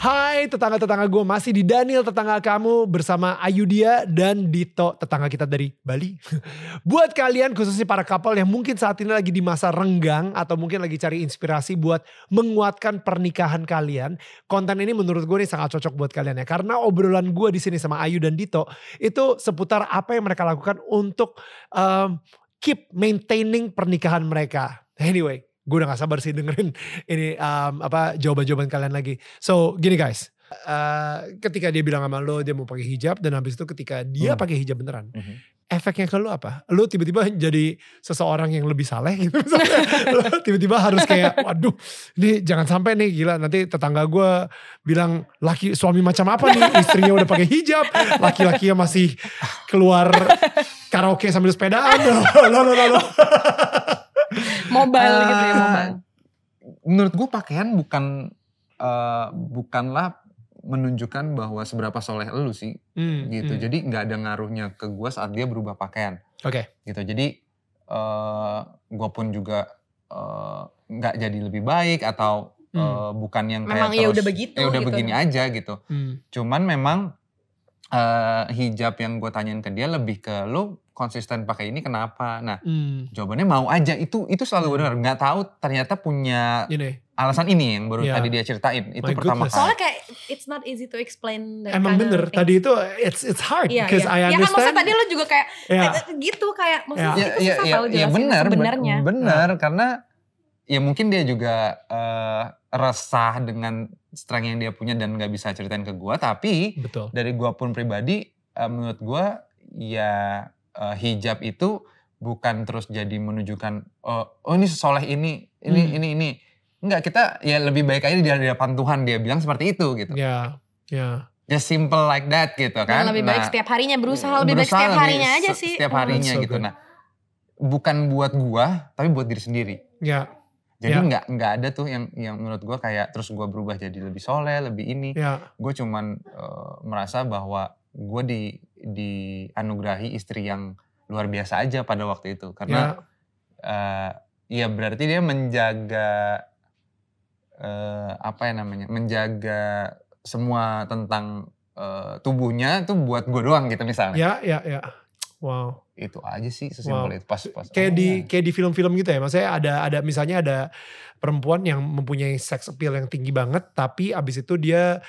Hai tetangga-tetangga gue masih di Daniel tetangga kamu bersama Ayudia dan Dito tetangga kita dari Bali. buat kalian khususnya para couple yang mungkin saat ini lagi di masa renggang atau mungkin lagi cari inspirasi buat menguatkan pernikahan kalian, konten ini menurut gue nih sangat cocok buat kalian ya karena obrolan gue di sini sama Ayu dan Dito itu seputar apa yang mereka lakukan untuk um, keep maintaining pernikahan mereka. Anyway, gue udah gak sabar sih dengerin ini um, apa jawaban-jawaban kalian lagi. So gini guys, uh, ketika dia bilang sama lo dia mau pakai hijab dan habis itu ketika dia Hmm. pakai hijab beneran, Mhm. efeknya ke lo apa? Lo tiba-tiba jadi seseorang yang lebih saleh gitu. misalnya. lo tiba-tiba harus kayak, waduh, ini jangan sampai nih gila nanti tetangga gue bilang laki suami macam apa nih? Istrinya udah pakai hijab, laki-lakinya masih keluar karaoke sambil sepedaan. Lo, lo, lo, lo. Mobile gitu ya, Ah, mobile. Menurut gue pakaian bukan eh, bukanlah menunjukkan bahwa seberapa soleh lu sih Hmm, gitu. hmm. Jadi nggak ada ngaruhnya ke gue saat dia berubah pakaian Oke. gitu. Jadi eh gue pun juga eh, nggak jadi lebih baik atau Hmm. eh, bukan yang kayak Memang ya terus, udah begitu ya udah gitu. begini aja gitu. Hmm. Cuman memang eh, hijab yang gue tanyain ke dia lebih ke lu konsisten pakai ini kenapa? Nah Hmm. jawabannya mau aja itu itu selalu benar. Nggak tahu ternyata punya Ini. alasan ini yang baru Iya. tadi dia ceritain itu My pertama goodness. kali. Soalnya kayak it's not easy to explain that Emang bener, thing. tadi itu it's it's hard Iya, because iya. I Ya kan understand. maksudnya tadi lu juga kayak Ya. eh, gitu kayak maksudnya Ya. itu susah tau ya jelasin benar, ben- sebenarnya. benar karena ya mungkin dia juga eh, resah dengan strength yang dia punya dan nggak bisa ceritain ke gua tapi Betul. dari gua pun pribadi eh, menurut gua ya eh, hijab itu bukan terus jadi menunjukkan oh, oh ini soleh ini ini Hmm. ini ini enggak kita ya lebih baik aja di hadapan Tuhan dia bilang seperti itu gitu Ya, ya. just simple like that gitu kan Dan lebih baik Nah, setiap harinya berusaha lebih baik berusaha setiap lebih harinya aja sih. Setiap Hmm. harinya so gitu. good. Nah, bukan buat gua, tapi buat diri sendiri. Ya, Jadi Ya. nggak nggak ada tuh yang yang menurut gua kayak terus gua berubah jadi lebih soleh, lebih ini. ya. Gue cuman eh, merasa bahwa gue di dianugerahi istri yang luar biasa aja pada waktu itu karena Ya, eh, ya berarti dia menjaga eh, apa ya namanya menjaga semua tentang eh, tubuhnya tuh buat gue doang gitu misalnya ya, ya, ya. Wow. itu aja sih sesimpel Wow. itu pas pas Kayak oh, di ya. kayak di film-film gitu ya. Maksudnya ada ada misalnya ada perempuan yang mempunyai sex appeal yang tinggi banget tapi abis itu dia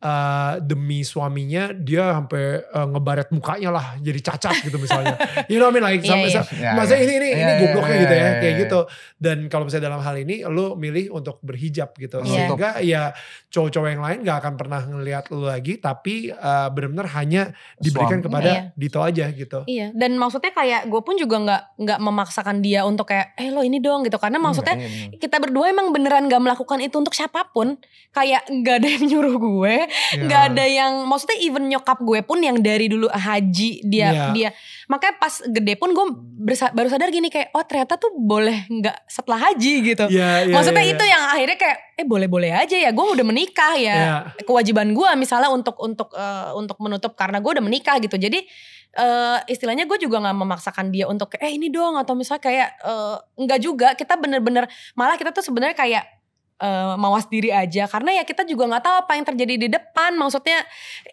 eh, demi suaminya dia sampai eh, ngebaret mukanya lah jadi cacat gitu misalnya. you know what I mean like Iya, sampai iya. Ya, Maksudnya ya. ini ini Iya, ini iya, gobloknya iya, gitu ya, iya, kayak iya. gitu. Dan kalau misalnya dalam hal ini lu milih untuk berhijab gitu. Iya. Sehingga ya cowok-cowok yang lain gak akan pernah ngelihat lu lagi tapi uh, benar-benar hanya diberikan Suami. kepada Iya. Dito aja gitu. Iya, dan maksudnya kayak gue pun juga nggak nggak memaksakan dia untuk kayak, eh lo ini dong gitu, karena maksudnya bener. kita berdua emang beneran gak melakukan itu untuk siapa pun, kayak nggak ada yang nyuruh gue, Ya. nggak ada yang, maksudnya even nyokap gue pun yang dari dulu haji dia Iya. dia, makanya pas gede pun gue bersa- baru sadar gini kayak, oh ternyata tuh boleh nggak setelah haji gitu. Iya, iya, Maksudnya iya, itu yang akhirnya kayak eh boleh-boleh aja ya gue udah menikah ya Iya. kewajiban gue misalnya untuk untuk eh, untuk menutup karena gue udah menikah gitu jadi eh, istilahnya gue juga nggak memaksakan dia untuk eh ini dong atau misalnya kayak eh, enggak juga kita bener-bener malah kita tuh sebenarnya kayak eh, mawas diri aja karena ya kita juga nggak tahu apa yang terjadi di depan maksudnya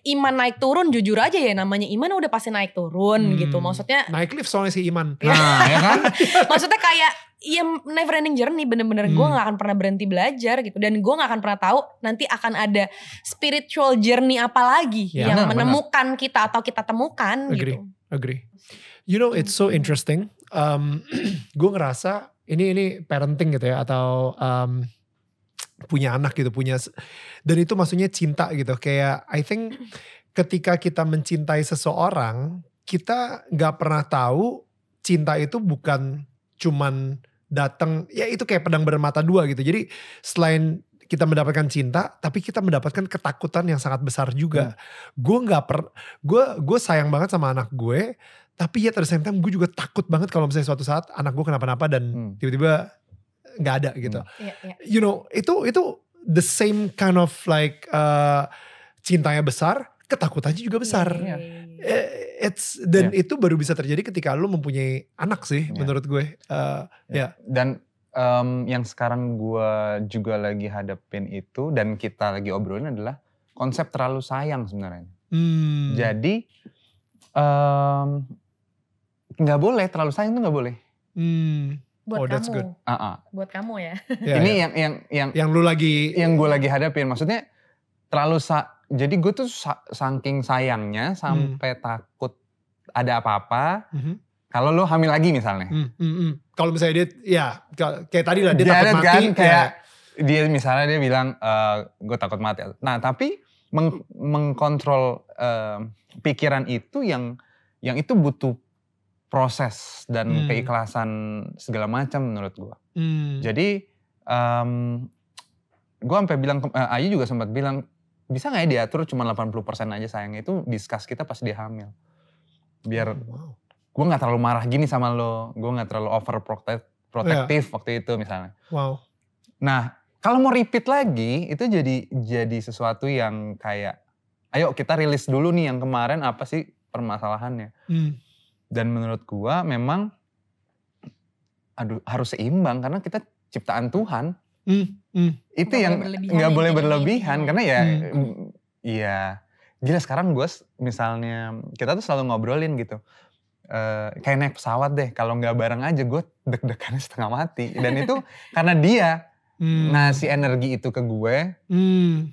iman naik turun jujur aja ya namanya iman udah pasti naik turun Hmm. gitu maksudnya Naik lift soalnya si Iman. Nah, ya kan? maksudnya kayak ya never ending journey bener-bener gue Hmm. gak akan pernah berhenti belajar gitu dan gue gak akan pernah tahu nanti akan ada spiritual journey apa lagi Ya, yang menemukan kita atau kita temukan Agree. gitu Agree. You know it's so interesting. Um, gue ngerasa ini ini parenting gitu ya atau um, punya anak gitu punya dan itu maksudnya cinta gitu. Kayak I think ketika kita mencintai seseorang kita nggak pernah tahu cinta itu bukan cuman datang ya itu kayak pedang bermata dua gitu. Jadi selain kita mendapatkan cinta tapi kita mendapatkan ketakutan yang sangat besar juga. Gue nggak per gue gue sayang banget sama anak gue tapi ya the same time gue juga takut banget kalau misalnya suatu saat anak gue kenapa-napa dan Hmm. Nggak ada gitu. Iya, iya. You know itu itu the same kind of like uh, cintanya besar, ketakutannya juga besar. Iya, iya, iya. Eh, It's dan itu baru bisa terjadi ketika lu mempunyai anak sih Iya. menurut gue. Uh, ya. Dan em, yang sekarang gua juga lagi hadapin itu dan kita lagi obrolin adalah konsep terlalu sayang sebenarnya. Hmm. Jadi em, nggak boleh terlalu sayang tuh nggak boleh. Hmm. Buat Oh, that's kamu, good. Ah, ah. buat kamu ya. Ya, Ini ya. yang yang yang yang lu lagi yang gue lagi hadapin maksudnya terlalu sa jadi gue tuh sa- saking sayangnya sampai takut ada apa-apa Mhm. kalau lo hamil lagi misalnya Hmm, hmm, hmm. Kalau misalnya dia, ya ka- kayak tadi lah dia Dia takut ada mati, kan, ya. kayak dia misalnya dia bilang gue takut mati nah tapi meng- mengkontrol eh, pikiran itu yang yang itu butuh proses dan Hmm. keikhlasan segala macam menurut gue Hmm. Jadi gue sampai bilang, eh, Ayu juga sempat bilang, bisa nggak ya diatur cuma 80% aja sayangnya itu discuss kita pas dia hamil. Biar Wow. gue nggak terlalu marah gini sama lo, gue nggak terlalu over protektif waktu itu misalnya. Wow. Nah kalau mau repeat lagi itu jadi jadi sesuatu yang kayak, ayo kita rilis dulu nih yang kemarin apa sih permasalahannya. Hmm. Dan menurut gua memang aduh harus seimbang karena kita ciptaan Tuhan. Hmm. Hmm. Itu Nggak yang nggak ya boleh jadinya berlebihan karena ya mm, iya gila sekarang gue misalnya kita tuh selalu ngobrolin gitu. Eh, kayak naik pesawat deh kalau nggak bareng aja gue deg-degannya setengah mati dan itu karena dia Hmm. ngasih energi itu ke gue Hmm.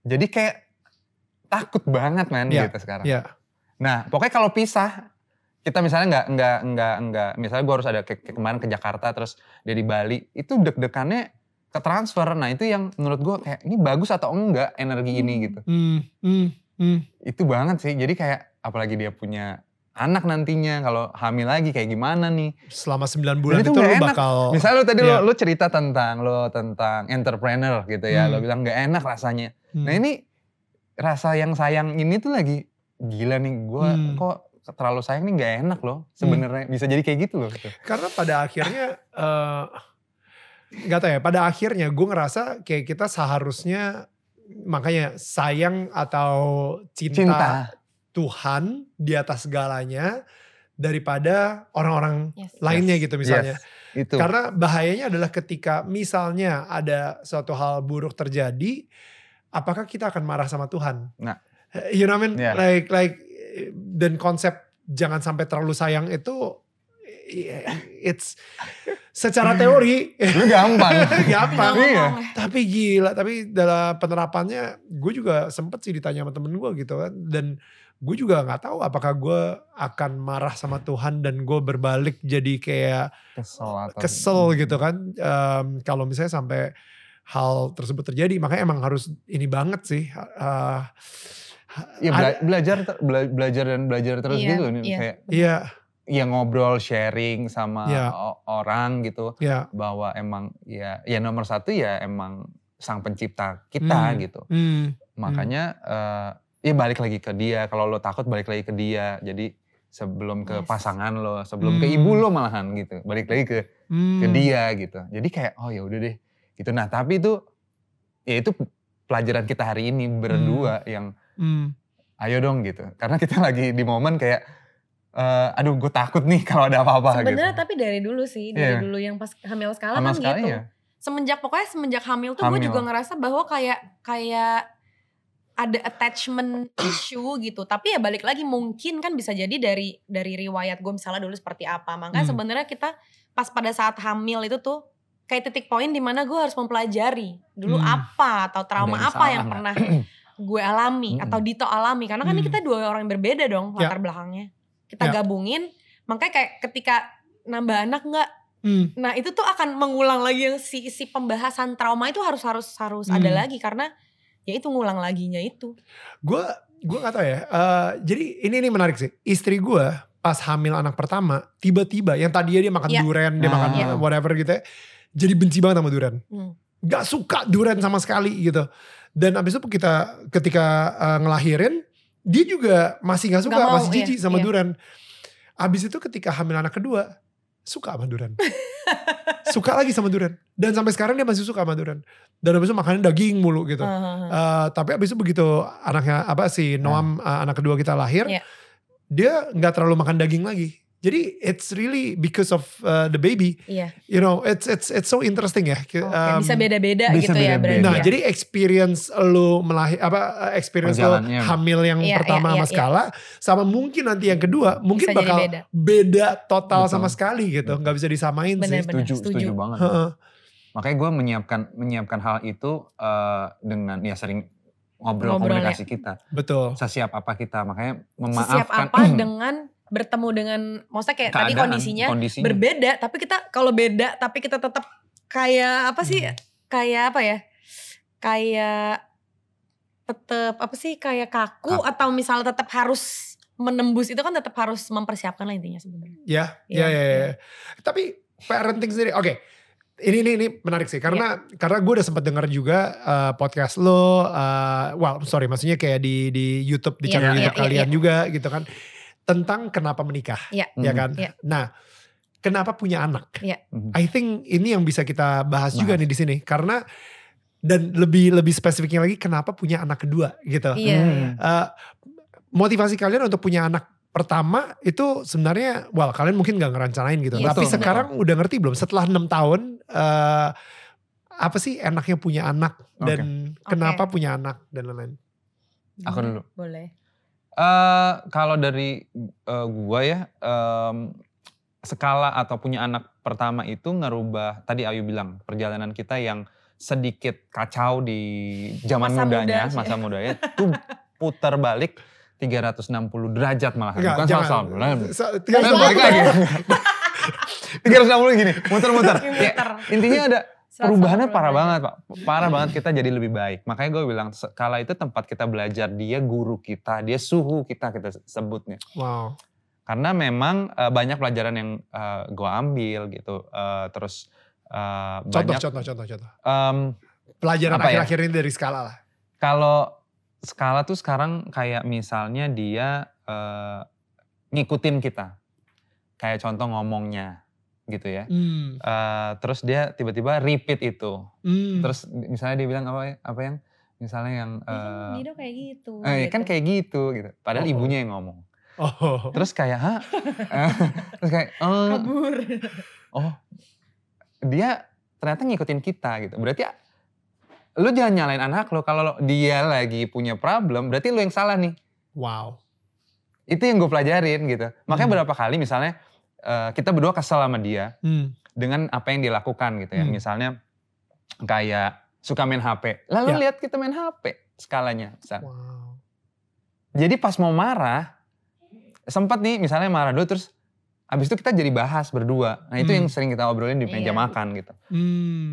jadi kayak takut banget man Iya, gitu sekarang. iya. Nah, pokoknya kalau pisah, kita misalnya nggak nggak nggak nggak, misalnya gue harus ada ke, ke- kemarin ke Jakarta terus dia di Bali, itu deg-degannya ke transfer. Nah itu yang menurut gue kayak ini bagus atau enggak energi ini gitu. Hmm. Hmm. Hmm. Itu banget sih. Jadi kayak apalagi dia punya anak nantinya kalau hamil lagi kayak gimana nih. Selama 9 bulan Dan itu itu, lu nggak enak. bakal Misalnya lo tadi iya. lo, lo cerita tentang lo tentang entrepreneur gitu ya, Hmm. lo bilang nggak enak rasanya. Hmm. Nah ini rasa yang sayang ini tuh lagi gila nih gue Hmm. kok terlalu sayang nih nggak enak loh sebenarnya bisa jadi kayak gitu loh. gitu. Karena pada akhirnya eh nggak tahu ya. Pada akhirnya gue ngerasa kayak kita seharusnya makanya sayang atau cinta, Cinta. Tuhan di atas segalanya daripada orang-orang Yes. lainnya Yes, gitu misalnya. yes, itu. Karena bahayanya adalah ketika misalnya ada suatu hal buruk terjadi, apakah kita akan marah sama Tuhan? Nah. you know what I mean? Yeah. Like like dan konsep jangan sampai terlalu sayang itu it's secara teori Lu gampang. gampang. Iya. Tapi gila, tapi dalam penerapannya gue juga sempet sih ditanya sama temen gue gitu kan. Dan gue juga nggak tahu apakah gue akan marah sama Tuhan dan gue berbalik jadi kayak Kesel atau kesel gitu kan. Em, kalau misalnya sampai hal tersebut terjadi, makanya emang harus ini banget sih. eh, Ya bela- belajar bela- belajar dan belajar terus Iya, gitu nih iya. kayak Iya, ya ngobrol sharing sama o- orang gitu iya. bahwa emang ya ya nomor satu ya emang sang pencipta kita Hmm. gitu Hmm, makanya eh, ya balik lagi ke dia kalau lo takut balik lagi ke dia jadi sebelum ke Yes. pasangan lo sebelum ke Hmm. ibu lo malahan gitu balik lagi ke hmm. ke dia gitu jadi kayak oh ya udah deh gitu nah tapi itu ya itu pelajaran kita hari ini berdua yang Hmm, ayo dong gitu karena kita lagi di momen kayak eh, aduh gue takut nih kalau ada apa-apa gitu Sebenarnya tapi dari dulu sih, dari Iya. dulu yang pas hamil skala kan gitu. ya Semenjak pokoknya semenjak hamil tuh gue juga ngerasa bahwa kayak kayak ada attachment issue gitu. Tapi ya balik lagi mungkin kan bisa jadi dari dari riwayat gue misalnya dulu seperti apa. Makanya Hmm. sebenarnya kita pas pada saat hamil itu tuh kayak titik poin di mana gue harus mempelajari dulu Hmm. apa atau trauma Ada apa yang pernah gue alami Mm-mm. atau Dito alami karena kan Hmm. kita dua orang yang berbeda dong Ya. latar belakangnya kita Ya. gabungin makanya kayak ketika nambah anak nggak hmm. nah itu tuh akan mengulang lagi yang si si pembahasan trauma itu harus harus harus ada Hmm. lagi karena ya itu ngulang laginya itu Gue gue nggak tahu ya. Eh, jadi ini ini menarik sih. Istri gue pas hamil anak pertama, tiba-tiba yang tadinya dia makan Iya. durian, dia Ah. makan Iya. whatever gitu ya, jadi benci banget sama durian. Hmm. Gak suka durian sama sekali gitu. Dan abis itu kita ketika eh, ngelahirin, dia juga masih gak suka, Nggak mau, masih jijik iya, sama iya. durian. Abis itu ketika hamil anak kedua, suka sama durian. suka lagi sama durian. Dan sampai sekarang dia masih suka sama durian. Dan habis itu makannya daging mulu gitu. Heeh. Eh, tapi abis itu begitu anaknya apa si Noam eh, anak kedua kita lahir, Iya. dia nggak terlalu makan daging lagi. Jadi it's really because of uh, the baby, Iya. you know, it's it's it's so interesting ya. Oke, Um, bisa beda-beda gitu ya beda-beda. berarti. Nah, ya. jadi experience lu melahir apa uh, experience lu hamil yang Iya, pertama iya, sama iya, skala sama mungkin nanti yang kedua mungkin Bisa bakal beda. beda. total Betul. sama sekali gitu, nggak bisa disamain sih. Bener-bener. setuju, setuju. setuju banget. Heeh. Makanya gue menyiapkan menyiapkan hal itu eh, dengan ya sering ngobrol Ngobrol, komunikasi kita. Betul. Sesiap apa kita, makanya Sesiap memaafkan apa dengan bertemu dengan maksudnya kayak tadi keadaan, kondisinya kondisinya. berbeda tapi kita kalau beda tapi kita tetap kayak apa sih Hmm. kayak apa ya kayak tetap apa sih kayak kaku Kaku. atau misalnya tetap harus menembus itu kan tetap harus mempersiapkan lah intinya sebenarnya Ya, Iya, ya, ya, ya. iya. Tapi parenting sendiri, oke. Ini, ini, ini menarik sih karena Iya. karena gue udah sempat denger juga uh, podcast lo, uh, well sorry maksudnya kayak di di YouTube di Iya, channel iya, YouTube iya, kalian iya. juga gitu kan tentang kenapa menikah, Iya. ya Mhm. kan? Iya. Nah, kenapa punya anak? Iya. Mhm. I think ini yang bisa kita bahas, juga Bahas. nih di sini karena dan lebih lebih spesifiknya lagi kenapa punya anak kedua gitu. iya Hmm. Eh, motivasi kalian untuk punya anak pertama itu sebenarnya, well kalian mungkin gak ngerancanain gitu. Iya, Tapi betul, sekarang udah ngerti belum? Setelah enam tahun, eh apa sih enaknya punya anak dan kenapa punya anak dan lain-lain. Aku dulu. boleh Eh, kalau dari eh, gua ya em, skala atau punya anak pertama itu ngerubah tadi Ayu bilang perjalanan kita yang sedikit kacau di zaman Masa mudanya, muda masa mudanya tuh putar balik 360 derajat malah Enggak, bukan jangan. 180. Sa- Eh, tiga- balik lagi. 360 gini, muter-muter. Ya, intinya ada 180 perubahannya parah banget pak parah banget kita jadi lebih baik makanya gue bilang skala itu tempat kita belajar dia guru kita dia suhu kita kita sebutnya Wow. karena memang eh, banyak pelajaran yang gue ambil gitu Eh, terus eh, Contoh, banyak contoh, contoh, contoh. em, Pelajaran Apa ya? akhir-akhir ini dari skala lah. kalau skala tuh sekarang kayak misalnya dia eh, ngikutin kita kayak contoh ngomongnya gitu ya Hmm. Eh, terus dia tiba-tiba repeat itu Hmm. Terus misalnya dia bilang apa apa yang misalnya yang Ya kan eh, Nido kayak gitu eh, gitu. kan kayak gitu gitu. Padahal Oh. ibunya yang ngomong. Oh. Terus kayak hah? Eh, Terus kayak oh, kabur oh dia ternyata ngikutin kita gitu. Berarti lu jangan nyalain anak lo kalau lo- dia lagi punya problem berarti lu yang salah nih. Wow. Itu yang gue pelajarin gitu. Makanya Hmm. berapa kali misalnya eh, kita berdua kesel sama dia Hmm. dengan apa yang dilakukan gitu ya. Hmm. Misalnya kayak suka main HP. Lalu Ya. lihat kita main HP skalanya. misal. Wow. Jadi pas mau marah, sempat nih misalnya marah dulu terus abis itu kita jadi bahas berdua. Nah itu Hmm. yang sering kita obrolin di meja Iya. makan gitu. Hmm.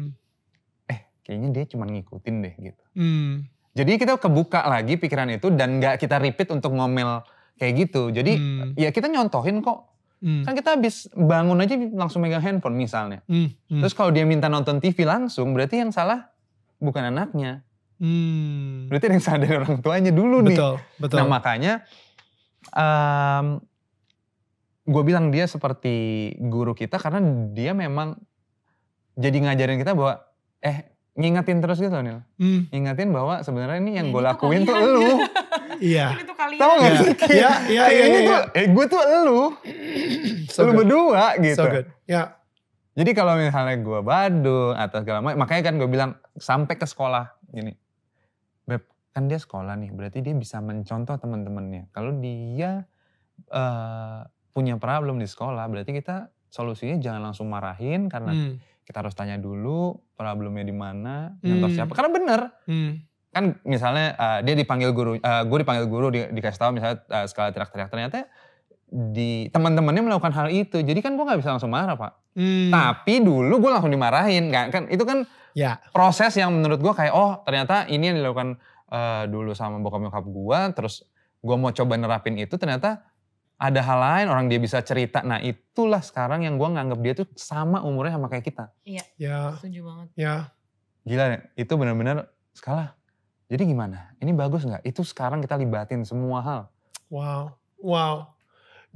Kayaknya dia cuma ngikutin deh gitu. Hmm. Jadi kita kebuka lagi pikiran itu dan nggak kita repeat untuk ngomel kayak gitu. Jadi Hmm. ya kita nyontohin kok. Hmm. Kan kita habis bangun aja langsung megang handphone misalnya. Hmm. Hmm. Terus kalau dia minta nonton TV langsung berarti yang salah bukan anaknya. Hmm. Berarti yang salah dari orang tuanya dulu nih. Betul, betul. Nah makanya gue bilang dia seperti guru kita karena dia memang jadi ngajarin kita bahwa eh ngingetin terus gitu loh Nil. Hmm. Ngingetin bahwa sebenarnya ini yang Ya, gue lakuin tuh kalian. Iya. Ini tuh kalian. Tahu gak Iya. sih? Iya, iya, iya, ini iya. tuh, eh gue tuh elu. So lu good. berdua gitu. So good. Ya. Jadi kalau misalnya gue badung atau segala macam, makanya kan gue bilang sampai ke sekolah gini. Beb, kan dia sekolah nih, berarti dia bisa mencontoh teman-temannya. Kalau dia eh, punya problem di sekolah, berarti kita solusinya jangan langsung marahin karena Hmm. kita harus tanya dulu problemnya di mana, Hmm. siapa. Karena bener, Hmm. Kan misalnya eh, dia dipanggil guru, eh, gue dipanggil guru di, dikasih tahu misalnya eh, skala teriak-teriak ternyata di teman-temannya melakukan hal itu. Jadi kan gue nggak bisa langsung marah pak. Hmm. Tapi dulu gue langsung dimarahin kan, kan itu kan Ya. proses yang menurut gue kayak oh ternyata ini yang dilakukan eh, dulu sama bokap nyokap gue, terus gue mau coba nerapin itu ternyata ada hal lain orang dia bisa cerita. Nah itulah sekarang yang gue nganggap dia tuh sama umurnya sama kayak kita. Ya. Setuju banget. Ya. Gila ya, itu benar-benar skala. Jadi gimana? Ini bagus nggak? Itu sekarang kita libatin semua hal. Wow. Wow.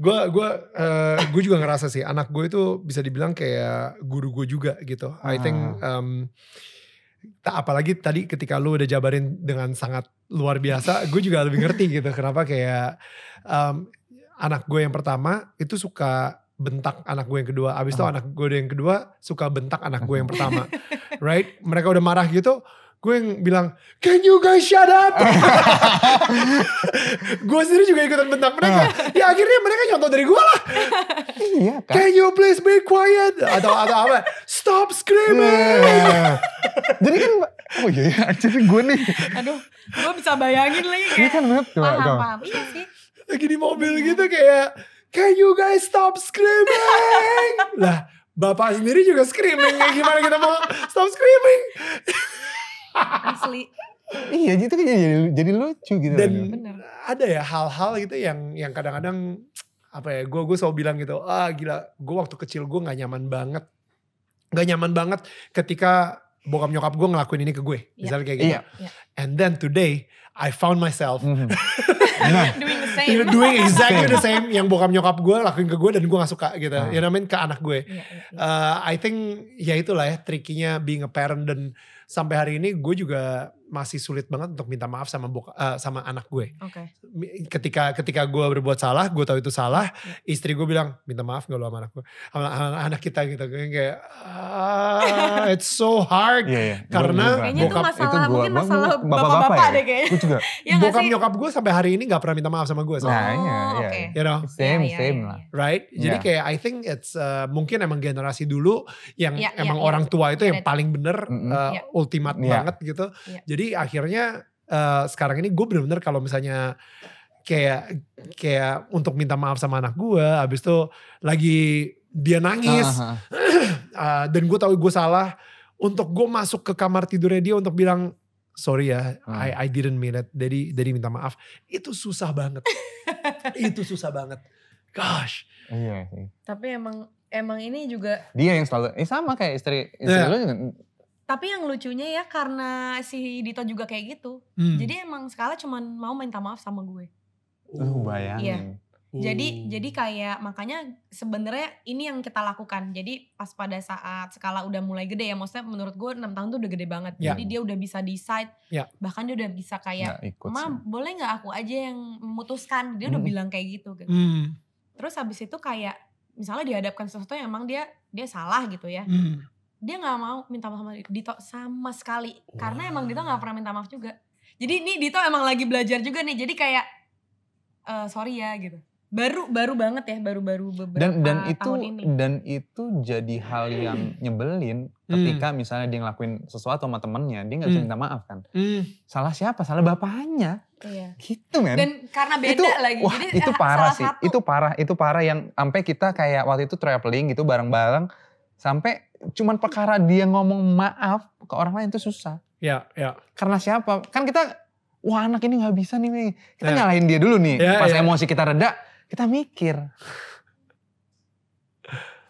gue gue eh, gue juga ngerasa sih anak gue itu bisa dibilang kayak guru gue juga gitu. I think um, apalagi tadi ketika lu udah jabarin dengan sangat luar biasa, gue juga lebih ngerti gitu kenapa kayak um, anak gue yang pertama itu suka bentak anak gue yang kedua, abis itu Oh. anak gue yang kedua suka bentak anak gue yang pertama, right? Mereka udah marah gitu, gue yang bilang, can you guys shut up? gue sendiri juga ikutan bentak mereka. Ya akhirnya mereka nyontoh dari gue lah. Iya kan? Can you please be quiet? Atau atau apa? Stop screaming. Iya. Jadi kan, oh iya ya, jadi gue nih. Aduh, gue bisa bayangin lagi Ini kayak kan bener paham paham. Iya sih. Lagi di mobil gitu kayak, can you guys stop screaming? lah, bapak sendiri juga screaming. Kayak gimana kita mau stop screaming? Asli. Iya, itu kan jadi, jadi lucu gitu. Dan Bener. ada ya hal-hal gitu yang yang kadang-kadang apa ya gue gue selalu bilang gitu ah gila gue waktu kecil gue nggak nyaman banget nggak nyaman banget ketika bokap nyokap gue ngelakuin ini ke gue Iya. misalnya kayak gitu Iya. Iya. and then today I found myself Mhm. Nah, Doing the same. you know, doing exactly the same yang bokap nyokap gue lakuin ke gue dan gue gak suka gitu Ah. I mean ke anak gue Iya, iya, iya. Uh, I think ya itulah ya trikinya being a parent dan sampai hari ini gue juga masih sulit banget untuk minta maaf sama boka, uh, sama anak gue Oke. ketika ketika gue berbuat salah gue tahu itu salah Iya. istri gue bilang minta maaf gak lo sama anak gue sama, sama anak kita gitu kayak ah, it's so hard iya, iya. Karena Kayaknya itu bokap- masalah, gua- mungkin masalah bapak-bapak ya? deh kayaknya. Gue juga. Gak bokap nyokap gue sampai hari ini gak pernah minta maaf sama gue Nah, iya, Oh, iya. oke. you know Same, Iya, iya, same iya, lah. right jadi kayak I think it's uh, mungkin emang generasi dulu yang emang orang tua itu yang paling bener Mm-mm. uh, Iya. ultimate banget gitu Iya. Jadi akhirnya uh, sekarang ini gue bener-bener kalau misalnya kayak kayak untuk minta maaf sama anak gue habis itu lagi dia nangis Ah, ah, ah. uh, dan gue tahu gue salah untuk gue masuk ke kamar tidurnya dia untuk bilang sorry ya Hmm. I I didn't mean it jadi jadi minta maaf itu susah banget itu susah banget gosh Iya sih. Tapi emang emang ini juga Dia yang selalu, eh sama kayak istri, istri Iya. lu juga. Tapi yang lucunya ya karena si Dito juga kayak gitu. Hmm. Jadi emang Skala cuman mau minta maaf sama gue. Lu bayangin. Iya. Jadi Oh. jadi kayak makanya sebenarnya ini yang kita lakukan. Jadi pas pada saat skala udah mulai gede ya, maksudnya menurut gue 6 tahun tuh udah gede banget. Ya. Jadi dia udah bisa decide, Ya. bahkan dia udah bisa kayak, ikut "Ma, boleh nggak aku aja yang memutuskan?" Dia udah Hmm. bilang kayak gitu. gitu. Hmm. Terus habis itu kayak misalnya dihadapkan sesuatu yang emang dia dia salah gitu ya. Hmm. Dia nggak mau minta maaf sama Dito sama sekali. Karena emang Dito nggak pernah minta maaf juga. Jadi ini Dito emang lagi belajar juga nih. Jadi kayak eh sorry ya gitu. Baru baru banget ya, baru-baru beberapa Dan dan itu tahun ini. dan itu jadi hal yang nyebelin ketika misalnya dia ngelakuin sesuatu sama temennya, dia nggak bisa Hmm. minta maaf kan. Hmm. Salah siapa? Salah bapaknya. Iya. Gitu men. Dan karena beda itu, lagi. Wah, Jadi itu eh, parah sih. satu. Itu parah, itu parah yang sampai kita kayak waktu itu traveling gitu bareng-bareng sampai cuman perkara dia ngomong maaf ke orang lain itu susah. Ya, ya. Karena siapa? Kan kita wah anak ini nggak bisa nih. Kita Ya. nyalahin dia dulu nih. Ya, Pas ya. emosi kita reda, kita mikir.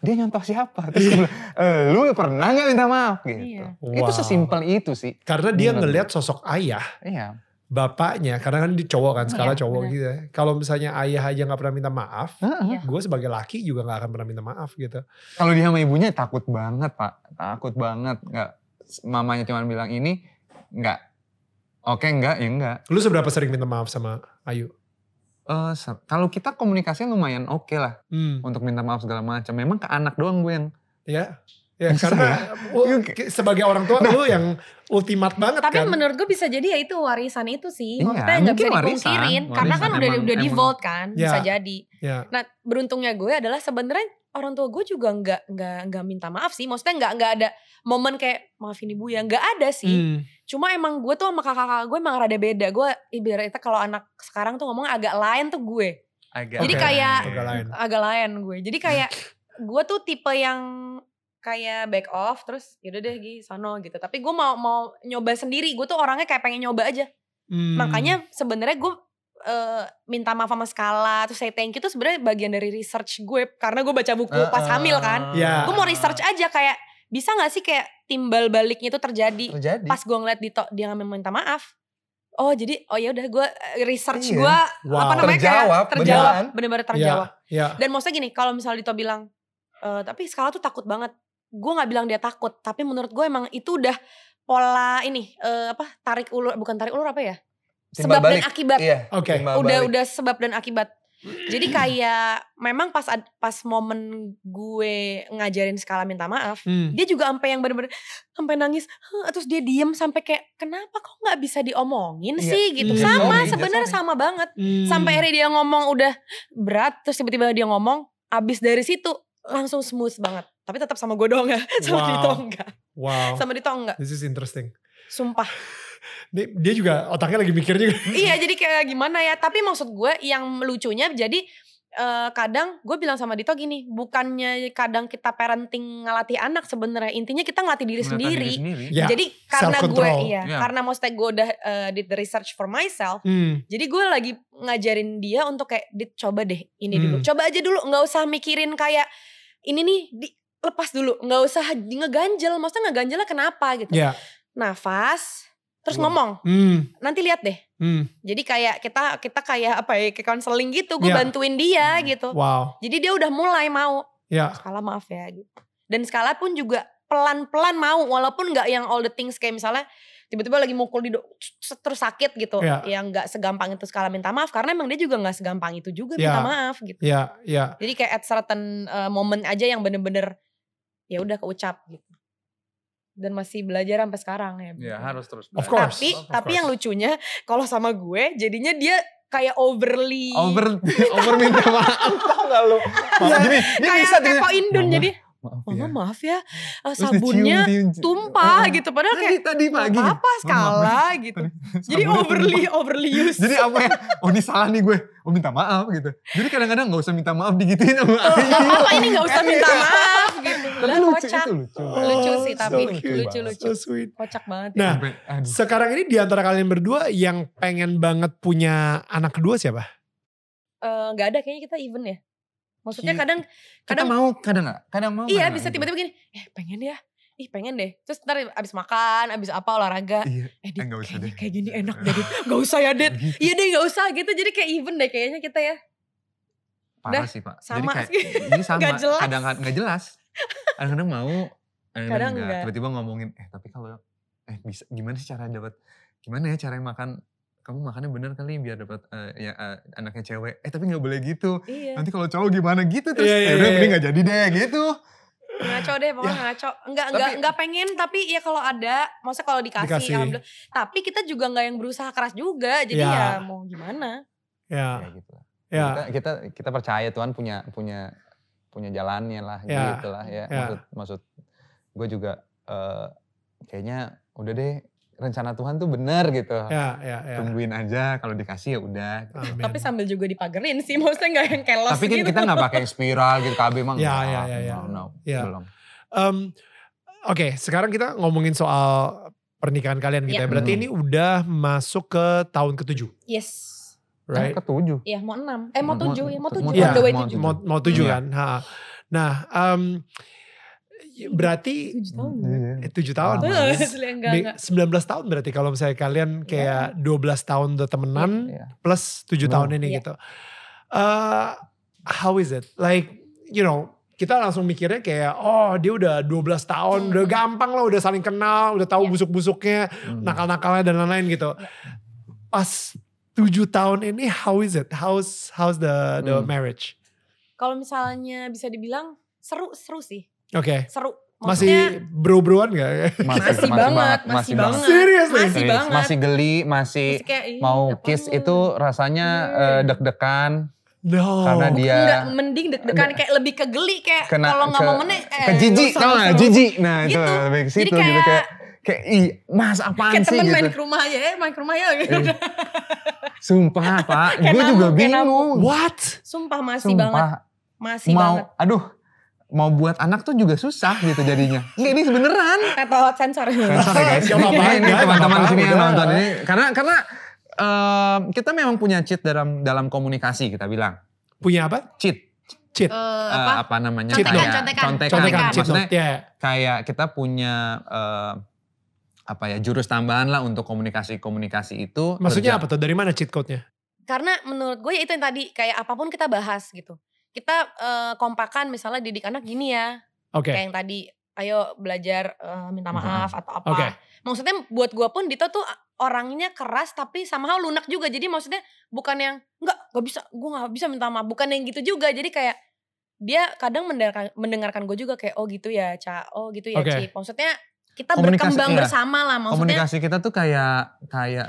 Dia nyontoh siapa? Terus bilang, "Eh, lu pernah nggak minta maaf gitu. Iya. Itu Wow. sesimpel itu sih. Karena dia ngelihat sosok ayah, Iya. Bapaknya, karena kan di cowok kan, skala Iya, cowok benar. gitu ya. Kalau misalnya ayah aja nggak pernah minta maaf, Iya. Heeh. gue sebagai laki juga nggak akan pernah minta maaf gitu. Kalau dia sama ibunya takut banget pak, takut banget. Nggak, mamanya cuma bilang ini, nggak. Oke enggak, ya enggak. Lu seberapa sering minta maaf sama Ayu? Eh, se- kalau kita komunikasinya lumayan oke lah Hmm. untuk minta maaf segala macam. Memang ke anak doang gue yang Ya, ya Bisa karena oh, ke- sebagai orang tua lu yang ultimat banget Tapi kan. menurut gue bisa jadi ya itu warisan itu sih. Iya, Maksudnya nggak bisa mungkin warisan. dipungkirin. Karena kan Warisan udah emang- udah emang- default kan. Ya. Bisa jadi. Ya. Nah beruntungnya gue adalah sebenarnya orang tua gue juga nggak nggak nggak minta maaf sih. Maksudnya nggak nggak ada momen kayak maafin ibu ya nggak ada sih. Hmm. Cuma emang gue tuh sama kakak-kakak gue emang rada beda. Gue ibaratnya kalau anak sekarang tuh ngomong agak lain tuh gue. agak. Jadi Oke, kayak agak lain. agak lain gue. Jadi kayak gue tuh tipe yang kayak back off terus yaudah deh Gi sono gitu. Tapi gue mau mau nyoba sendiri. Gue tuh orangnya kayak pengen nyoba aja. Hmm. Makanya sebenarnya gue eh, minta maaf sama skala terus say thank you tuh sebenarnya bagian dari research gue karena gue baca buku pas hamil kan. Ya. Gue mau research aja kayak bisa nggak sih kayak timbal baliknya itu terjadi terjadi. pas gue ngeliat Dito dia nggak minta maaf oh jadi oh ya udah gue research Iya. gue Wow. apa namanya Terjawab, kayak terjawab beneran. bener-bener terjawab Ya, dan maksudnya gini kalau misalnya Dito bilang "Eh, tapi skala tuh takut banget gue nggak bilang dia takut tapi menurut gue emang itu udah pola ini eh, apa tarik ulur bukan tarik ulur apa ya Timbal sebab balik. dan akibat Iya. Oke. timbal udah balik. udah sebab dan akibat jadi kayak memang pas ad- pas momen gue ngajarin skala minta maaf Hmm. dia juga sampai yang bener-bener sampai nangis "Hah," terus dia diem sampai kayak kenapa kok nggak bisa diomongin Iya. sih gitu Iya, sama sorry, iya, sebenarnya sama banget Hmm. sampai akhirnya dia ngomong udah berat terus tiba-tiba dia ngomong abis dari situ langsung smooth banget tapi tetap sama gue doang ya sama Wow. Dito enggak Wow. sama Dito enggak This is interesting. sumpah Dia, dia juga otaknya lagi mikir juga. iya jadi kayak gimana ya tapi maksud gue yang lucunya jadi eh, kadang gue bilang sama Dito gini bukannya kadang kita parenting ngelatih anak sebenarnya intinya kita ngelatih diri Menata sendiri diri sendiri. Ya, jadi karena gue iya Ya. karena maksudnya gue udah eh, did the research for myself Hmm. jadi gue lagi ngajarin dia untuk kayak Dit coba deh ini Hmm. dulu coba aja dulu nggak usah mikirin kayak ini nih di, lepas dulu nggak usah ngeganjel maksudnya ngeganjelnya kenapa gitu Ya. nafas terus Hmm. ngomong Hmm. nanti lihat deh Hmm. jadi kayak kita kita kayak apa ya kayak konseling gitu gue Iya. bantuin dia Hmm. gitu Wow. jadi dia udah mulai mau Ya. skala maaf ya gitu dan skala pun juga pelan-pelan mau walaupun nggak yang all the things kayak misalnya tiba-tiba lagi mukul di terus sakit gitu yang nggak segampang itu skala minta maaf karena emang dia juga nggak segampang itu juga Iya. minta maaf gitu Ya. Ya. jadi kayak at certain uh, moment aja yang bener-bener ya udah keucap gitu dan masih belajar sampai sekarang ya Ya harus terus. Of belajar. course. tapi of tapi course. yang lucunya kalau sama gue jadinya dia kayak overly over over minta maaf tau gak lu? Iya. Gini, dia kayak bisa Kepo Indun jadi Maaf mama ya. maaf ya uh, sabunnya dicium, cium. tumpah Eh, gitu padahal kayak tadi pagi. "Nggak apa skala gitu jadi Sabunnya overly tumpah. overly use Jadi apa ya? Oh ini salah nih gue. Oh minta maaf gitu. Jadi kadang-kadang gak usah minta maaf digituin sama Oh, Ayu. nggak apa ini nggak usah minta maaf gitu Tapi lah lucu kocak itu lucu. Lucu sih, Oh, tapi so cute. lucu-lucu. So sweet. kocak banget ya. Nah, aduh. sekarang ini di antara kalian berdua yang pengen banget punya anak kedua siapa? Eh, nggak ada kayaknya kita even ya maksudnya kadang Kita kadang mau kadang gak? Kadang mau iya kadang bisa nggak tiba-tiba gini eh pengen ya ih pengen deh terus ntar abis makan abis apa olahraga Iya. eh Dit, Eh, nggak usah kayaknya deh. kayak gini enak deh Dit. nggak usah ya Dit Gitu. iya deh nggak usah gitu jadi kayak even deh kayaknya kita ya Parah Dah, sih pak. sama Jadi kayak, ini sama. Nggak jelas. Kadang nggak jelas. Kadang-kadang mau. Kadang-kadang enggak. Tiba-tiba ngomongin. Eh tapi kalau eh bisa gimana sih cara dapat gimana ya cara makan kamu makannya bener kali biar dapat eh, ya eh, anaknya cewek eh tapi nggak boleh gitu iya nanti kalau cowok gimana gitu terus Iya, ya iya, udah iya. mending nggak jadi deh gitu ngaco deh pokoknya ngaco enggak enggak Tapi- enggak pengen tapi ya kalau ada maksudnya kalau dikasih, Dikasih. alhamdulillah tapi kita juga nggak yang berusaha keras juga jadi Ya. ya mau gimana Ya. ya gitu. Ya. kita, kita kita percaya Tuhan punya punya punya jalannya lah Ya. gitu lah ya Ya. maksud maksud gue juga eh, kayaknya udah deh rencana Tuhan tuh bener gitu Ya, ya, ya. tungguin aja kalau dikasih ya udah Amin. tapi sambil juga dipagerin sih maksudnya nggak yang kelos tapi kan gitu kita nggak pakai spiral gitu KB emang Ya, ya, ya, ya. no, no, Ya. belum Em, Oke, sekarang kita ngomongin soal pernikahan kalian gitu Ya. ya. Berarti Hmm. ini udah masuk ke tahun ketujuh, yes right? Eh, ketujuh Iya mau enam, eh mau tujuh ya mau tujuh, mau- Iya, way mau tujuh. Mau, mau tujuh Iya. kan? Ha. Nah, em, berarti Tujuh tahun. Iya. eh, tujuh tahun. Enggak. 19 tahun berarti kalau misalnya kalian kayak 12 tahun udah temenan Iya. plus 7 Wow. tahun ini Iya. gitu. Uh, how is it? Like, you know, kita langsung mikirnya kayak, oh dia udah 12 tahun, Hmm. udah gampang lah, udah saling kenal, udah tahu Iya. busuk-busuknya, Hmm. nakal-nakalnya dan lain-lain gitu. Pas 7 tahun ini, how is it? How's how's the the Hmm. marriage? Kalau misalnya bisa dibilang seru seru sih, Oke, seru. Maksudnya masih bro-broan gak? masih, banget, masih banget, Seriously? masih Serius, banget. masih geli, masih Masih kayak, "Ih, mau kiss lu?" itu rasanya Hmm. eh, deg-degan No. karena dia Enggak, mending deg-degan kayak lebih ke geli kayak kena kalau nggak ke- mau meneh eh, ke jijik tau gak? Jijik. Nah itu Gitu. lebih ke Jadi situ gitu kayak- kayak kayak ih mas apaan Kayak sih temen main gitu. ke rumah aja, eh main ke rumah ya gitu. Eh, Sumpah pak, Kayak gue juga kayak bingung. What? Sumpah masih banget, Sumpah, masih mau, banget. aduh, mau buat anak tuh juga susah gitu jadinya. Nggak, ini beneran. Tetot sensor. Sensor ya guys. Ini, ini gak teman-teman sini yang nonton ini. Karena karena em, kita memang punya cheat dalam dalam komunikasi kita bilang. Punya apa? Cheat. Cheat. Eh, Eh, apa? apa namanya? Contekan, Kayak contekan. contekan. Contekan, cheat Maksudnya. Ya. kayak kita punya eh, apa ya jurus tambahan lah untuk komunikasi-komunikasi itu. Maksudnya terja- apa tuh? Dari mana cheat code-nya? Karena menurut gue ya itu yang tadi kayak apa pun kita bahas gitu. Kita eh, kompakan misalnya didik anak gini ya, Oke. kayak yang tadi ayo belajar eh, minta maaf atau apa. Oke. Maksudnya buat gue pun Dito tuh orangnya keras tapi somehow lunak juga. Jadi maksudnya bukan yang enggak gak bisa, gue gak bisa minta maaf. Bukan yang gitu juga. Jadi kayak dia kadang mendengarkan, mendengarkan gue juga kayak oh gitu ya Ca, oh gitu ya Oke. Cip. Maksudnya kita Komunikasi, berkembang iya. bersama lah. Maksudnya komunikasi kita tuh kayak kayak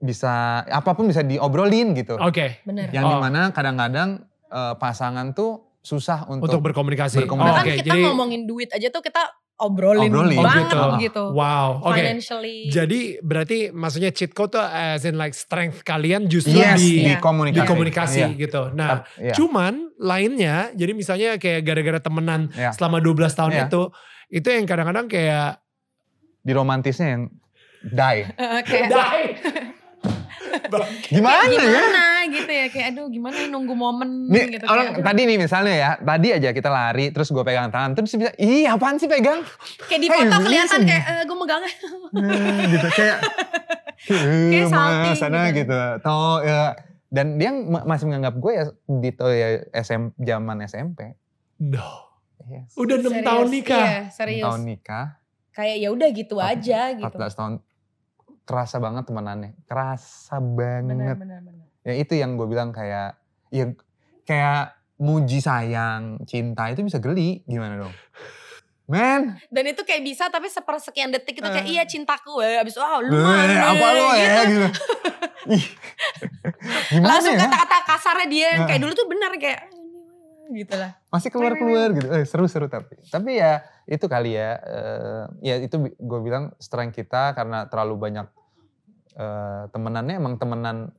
bisa apa pun bisa diobrolin gitu. Oke. bener. Yang Oh. di mana kadang-kadang eh, pasangan tuh susah untuk, Untuk berkomunikasi. berkomunikasi. Oh, Oke, kita jadi ngomongin duit aja tuh kita obrolin, Obrolin. banget Oh, gitu. gitu. Wow. Oke. Financially. Jadi berarti maksudnya cheat code tuh as in like strength kalian justru yes, di, di komunikasi. di komunikasi Iya. gitu. Nah, Iya. cuman lainnya jadi misalnya kayak gara-gara temenan Iya. selama 12 tahun Iya. itu itu yang kadang-kadang kayak di romantisnya yang die. kayak die. Gimana, ya? gimana gitu ya kayak aduh gimana ya nunggu momen Nih, gitu orang kayak, tadi nih misalnya ya, tadi aja kita lari terus gue pegang tangan terus dia bisa, ih apaan sih pegang? kayak di Hey, foto kelihatan listen. kayak eh, gue megangnya Hmm, gitu kayak, Kayak "Eh, salting sana gitu. gitu. Toh ya. Dan dia ma- masih menganggap gue ya di ya SM zaman SMP. No. Yes. Udah 6 Serius, tahun nikah. iya, serius Tahun nikah, kayak ya udah gitu Empat- aja gitu 14 tahun. Kerasa banget temenannya. Kerasa banget. benar benar benar Ya itu yang gue bilang kayak, ya kayak muji sayang, cinta itu bisa geli. Gimana dong? Men, dan itu kayak bisa tapi sepersekian detik itu kayak Eh. iya cintaku ya abis wow lu Eh, mana apa lo ya gitu. gitu. Ih, Gimana langsung ya? kata-kata kasarnya dia yang kayak dulu tuh benar kayak gitu lah Masih keluar-keluar gitu. Eh, seru-seru tapi. Tapi ya itu kali ya. eh, ya itu gue bilang strength kita karena terlalu banyak eh, temenannya emang temenan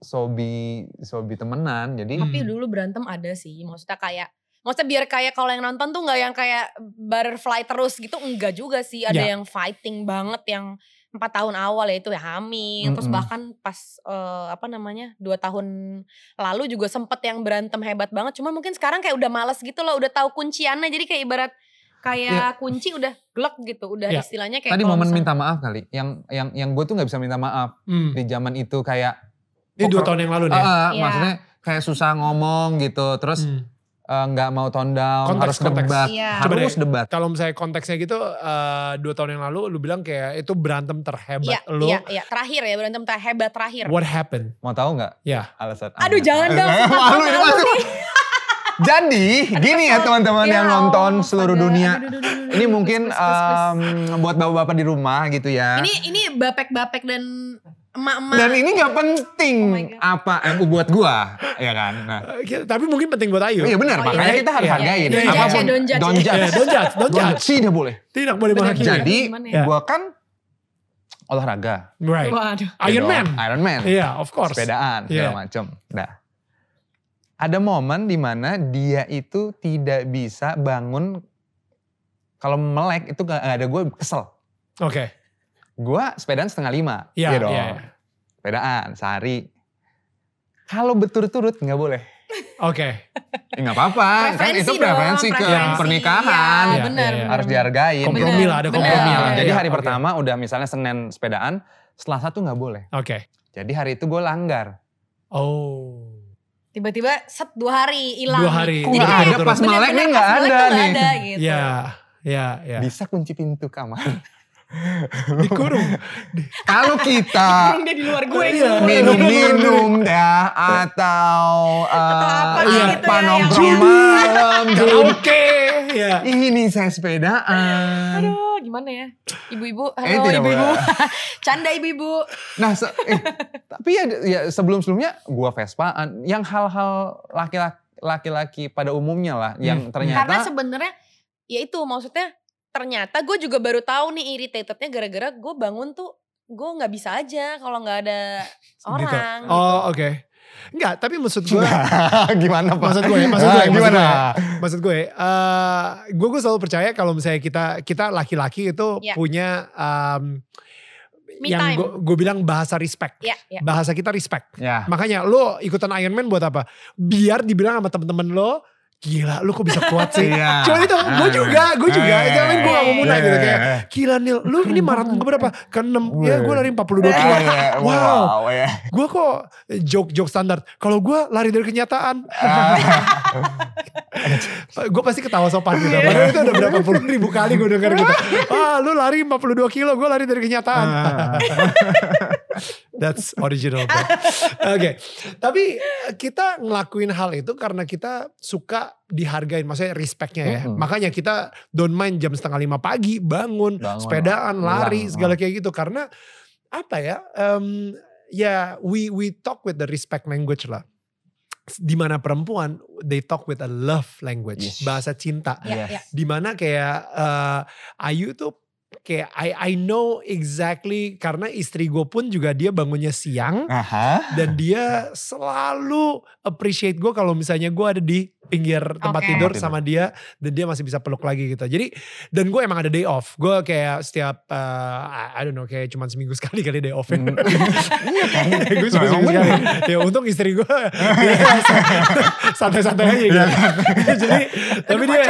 sobi sobi temenan. Jadi Tapi Hmm. dulu berantem ada sih, maksudnya kayak Maksudnya biar kayak kalau yang nonton tuh nggak yang kayak butterfly terus gitu, enggak juga sih. Ada Ya. yang fighting banget yang empat tahun awal ya itu ya hamil. Terus Mm-mm. bahkan pas eh, apa namanya dua tahun lalu juga sempet yang berantem hebat banget. Cuma mungkin sekarang kayak udah males gitu loh, udah tahu kunciannya. Jadi kayak ibarat kayak kunci udah glek gitu, udah Ya. istilahnya kayak tadi momen misalnya- minta maaf kali. Yang yang yang gue tuh nggak bisa minta maaf Hmm. di zaman itu kayak Ini dua tahun yang lalu nih. ya? Ah, Iya. maksudnya kayak susah ngomong gitu. Terus Hmm. Eh, nggak mau tone down, Konteks, harus konteks. debat, Iya. Coba harus deh. debat. Kalau misalnya konteksnya gitu eh, dua tahun yang lalu lu bilang kayak itu berantem terhebat Iya, lu. iya, iya. Terakhir ya berantem terhebat terakhir. What happened? Mau tahu nggak Ya. alasan? Aduh jangan dong, malu ini malu. Jadi gini ya teman-teman Ya yang nonton seluruh dunia. Aduh, aduh, aduh, aduh, Ini mungkin em, buat bapak-bapak di rumah gitu ya. Ini ini bapek-bapek dan emak-emak. Dan ini nggak penting Oh apa eh, buat gua, ya kan. Nah, Eh, kita- Tapi mungkin penting buat Ayu. iya benar, Oh, makanya iya. kita harus Iya. hargain. Don't judge Apa pun, ya, don't judge don't ya. judge. Eh, don't judge, don't judge. Tidak boleh. Tidak boleh menghakimi. Jadi ya? gua kan olahraga. Right. Waduh. Iron. Man. Iron Man. Iya, of course. sepedaan Iya. segala macam. Nah, ada momen di mana dia itu tidak bisa bangun kalau melek itu gak ada gue kesel. Oke. Gue sepedaan setengah lima, Iya, iya dong. iya, iya. Sepedaan sehari. Kalau berturut-turut nggak boleh. Oke. Ya nggak apa-apa, kan Preferensi itu dong, preferensi ke preferensi. pernikahan. Iya, Iya, benar. iya, iya. Harus dihargain. Kompromi lah, ada kompromi lah. Jadi Iya, hari oke. pertama udah misalnya Senin sepedaan, setelah satu nggak boleh. Oke. Jadi hari itu gue langgar. Oh. Tiba-tiba set dua hari hilang. Dua hari. Kok Jadi kayak ada pas melek nih melek ada tuh nih. gitu. Iya. Iya, iya. Bisa kunci pintu kamar. Dikurung. Kalau kita Kurung dia di luar gue. Iya. gitu. minum-minum dah atau uh, apa gitu ya, apa yang- nongkrong yang- malam belum Oke. Ya. ini saya sepedaan Aduh gimana ya. Ibu-ibu. Eh, Halo tidak ibu-ibu. Canda ibu-ibu. nah se- eh, tapi ya, ya sebelum sebelumnya gua Vespaan yang hal-hal laki-laki laki-laki pada umumnya lah yang Hmm. ternyata Karena sebenarnya ya itu maksudnya ternyata gue juga baru tahu nih irritatednya gara-gara gue bangun tuh gue nggak bisa aja kalau nggak ada orang. Gitu. Oh, oke. Enggak, tapi maksud gue gimana pak? Maksud gue, maksud gue, Ah, maksud gimana? maksud gue eh gue gue selalu percaya kalau misalnya kita kita laki-laki itu Ya. punya um, Me yang gue gue bilang bahasa respect. Ya, ya. Bahasa kita respect. Ya. Makanya lo ikutan Iron Man buat apa? Biar dibilang sama temen-temen lo, gila lu kok bisa kuat sih. Iya. Cuma itu, gue Ah. juga, gue juga. Ah. Jangan gue gak mau sama Muna Iya, gitu iya, kayak iya. gila Nil lu ini maraton ke berapa ke 6 ya gue lari 42 kilo Iya, iya. wow ya. gue kok joke joke standar kalau gue lari dari kenyataan gue pasti ketawa sopan gitu padahal itu udah berapa puluh ribu kali gue denger gitu ah lu lari 42 kilo gue lari dari kenyataan That's original bro. Oke, tapi eh, kita ngelakuin hal itu karena kita suka dihargain, maksudnya respectnya ya. Mm-mm. Makanya kita don't mind jam setengah lima pagi bangun, Bangun, sepedaan, lari, pulang, segala kayak gitu. Karena apa ya? em, ya we we talk with the respect language lah. Di mana perempuan they talk with a love language, Yes. bahasa cinta. Ya, Yes. ya. Di mana kayak eh, Ayu tuh kayak I I know exactly karena istri gue pun juga dia bangunnya siang Aha. dan dia selalu appreciate gue kalau misalnya gue ada di pinggir tempat Oke. tidur sama dia dan dia masih bisa peluk lagi gitu. Jadi dan gue emang ada day off. Gue kayak setiap eh, I don't know kayak cuma seminggu sekali kali day off. ya. Iya gue cuma Nah, seminggu sekali. Ya untung istri gue santai-santai aja gitu. Jadi tapi dia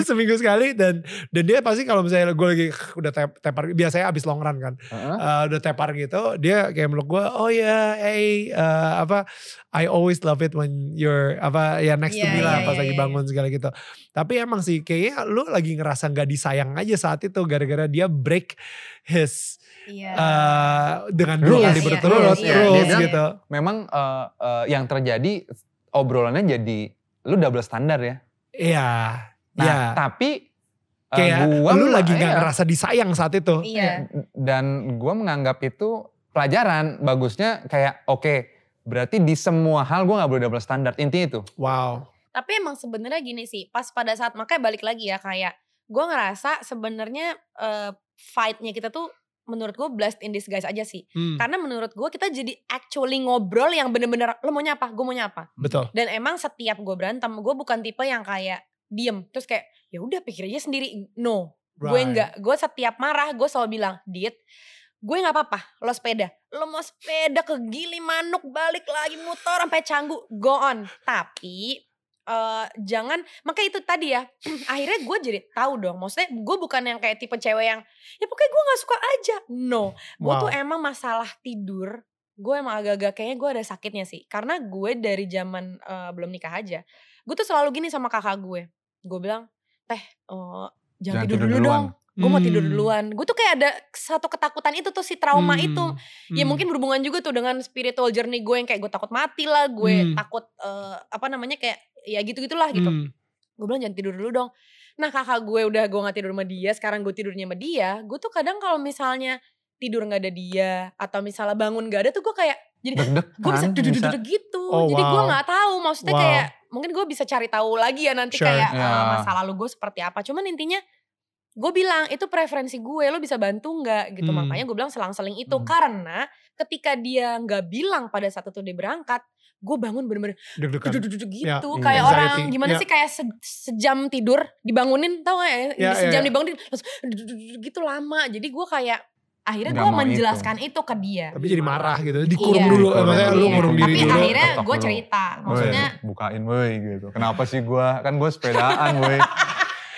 seminggu sekali dan dan dia pasti kalau misalnya gue lagi udah tep- tepar biasanya abis long run kan. Eh, udah tepar gitu dia kayak meluk gue oh ya hey eh, apa I always love it when you're apa ya next to Iya, me lah iya, pas iya, lagi bangun segala gitu. Tapi emang sih kayaknya lu lagi ngerasa nggak disayang aja saat itu gara-gara dia break his Iya. eh, dengan dua kali Iya, berturut-turut iya, iya, rules gitu. Memang eh, eh, yang terjadi obrolannya jadi lu double standar ya. iya Nah, iya. tapi eh, kayak gua lu lagi nggak iya. ngerasa disayang saat itu. Iya. dan gue menganggap itu pelajaran bagusnya kayak oke berarti di semua hal gue nggak boleh double standar intinya itu. Wow Tapi emang sebenarnya gini sih, pas pada saat makanya balik lagi ya kayak gue ngerasa sebenarnya eh, fight-nya kita tuh menurut gue blessed in disguise aja sih. Hmm, Karena menurut gue kita jadi actually ngobrol yang bener-bener lo maunya apa, gue maunya apa. betul Dan emang setiap gue berantem, gue bukan tipe yang kayak diem terus kayak ya udah pikir aja sendiri. No, gue Right. enggak. Gue setiap marah gue selalu bilang, Dit, gue nggak apa-apa, lo sepeda, lo mau sepeda ke Gili Manuk balik lagi muter sampai Canggu, go on. Tapi eh jangan makanya itu tadi ya akhirnya gue jadi tahu dong maksudnya gue bukan yang kayak tipe cewek yang ya pokoknya gue nggak suka aja no gue Wow. tuh emang masalah tidur gue emang agak-agak kayaknya gue ada sakitnya sih karena gue dari zaman eh, belum nikah aja gue tuh selalu gini sama kakak gue gue bilang teh eh, jangan, tidur, dulu dong gue mau tidur Hmm. duluan gue tuh kayak ada satu ketakutan itu tuh si trauma Hmm, itu ya hmm. mungkin berhubungan juga tuh dengan spiritual journey gue yang kayak gue takut mati lah gue Hmm. takut eh, apa namanya kayak ya gitu gitulah gitu Hmm. gue bilang jangan tidur dulu dong nah kakak gue udah gue nggak tidur sama dia sekarang gue tidurnya sama dia gue tuh kadang kalau misalnya tidur nggak ada dia atau misalnya bangun gak ada tuh gue kayak jadi gue bisa duduk-duduk gitu Oh, jadi gue wow. nggak tahu maksudnya Wow. kayak mungkin gue bisa cari tahu lagi ya nanti Sure. kayak Ya. eh, masa lalu gue seperti apa cuman intinya gue bilang itu preferensi gue lo bisa bantu nggak gitu Hmm. makanya gue bilang selang-seling itu Hmm. karena ketika dia nggak bilang pada saat itu dia berangkat gue bangun bener-bener duduk-duduk Ya, gitu iya. kayak Anxiety. orang gimana Ya. sih kayak se- sejam tidur dibangunin tau gak ya, Ya, sejam ya, ya. dibangunin langsung duduk-duduk gitu lama jadi gue kayak akhirnya gue menjelaskan itu. ke dia tapi jadi marah gitu dikurung Iya. dulu Dikurung maksudnya lu dulu. ngurung diri tapi dulu akhirnya gue cerita maksudnya bukain woi gitu kenapa sih gue kan gue sepedaan woi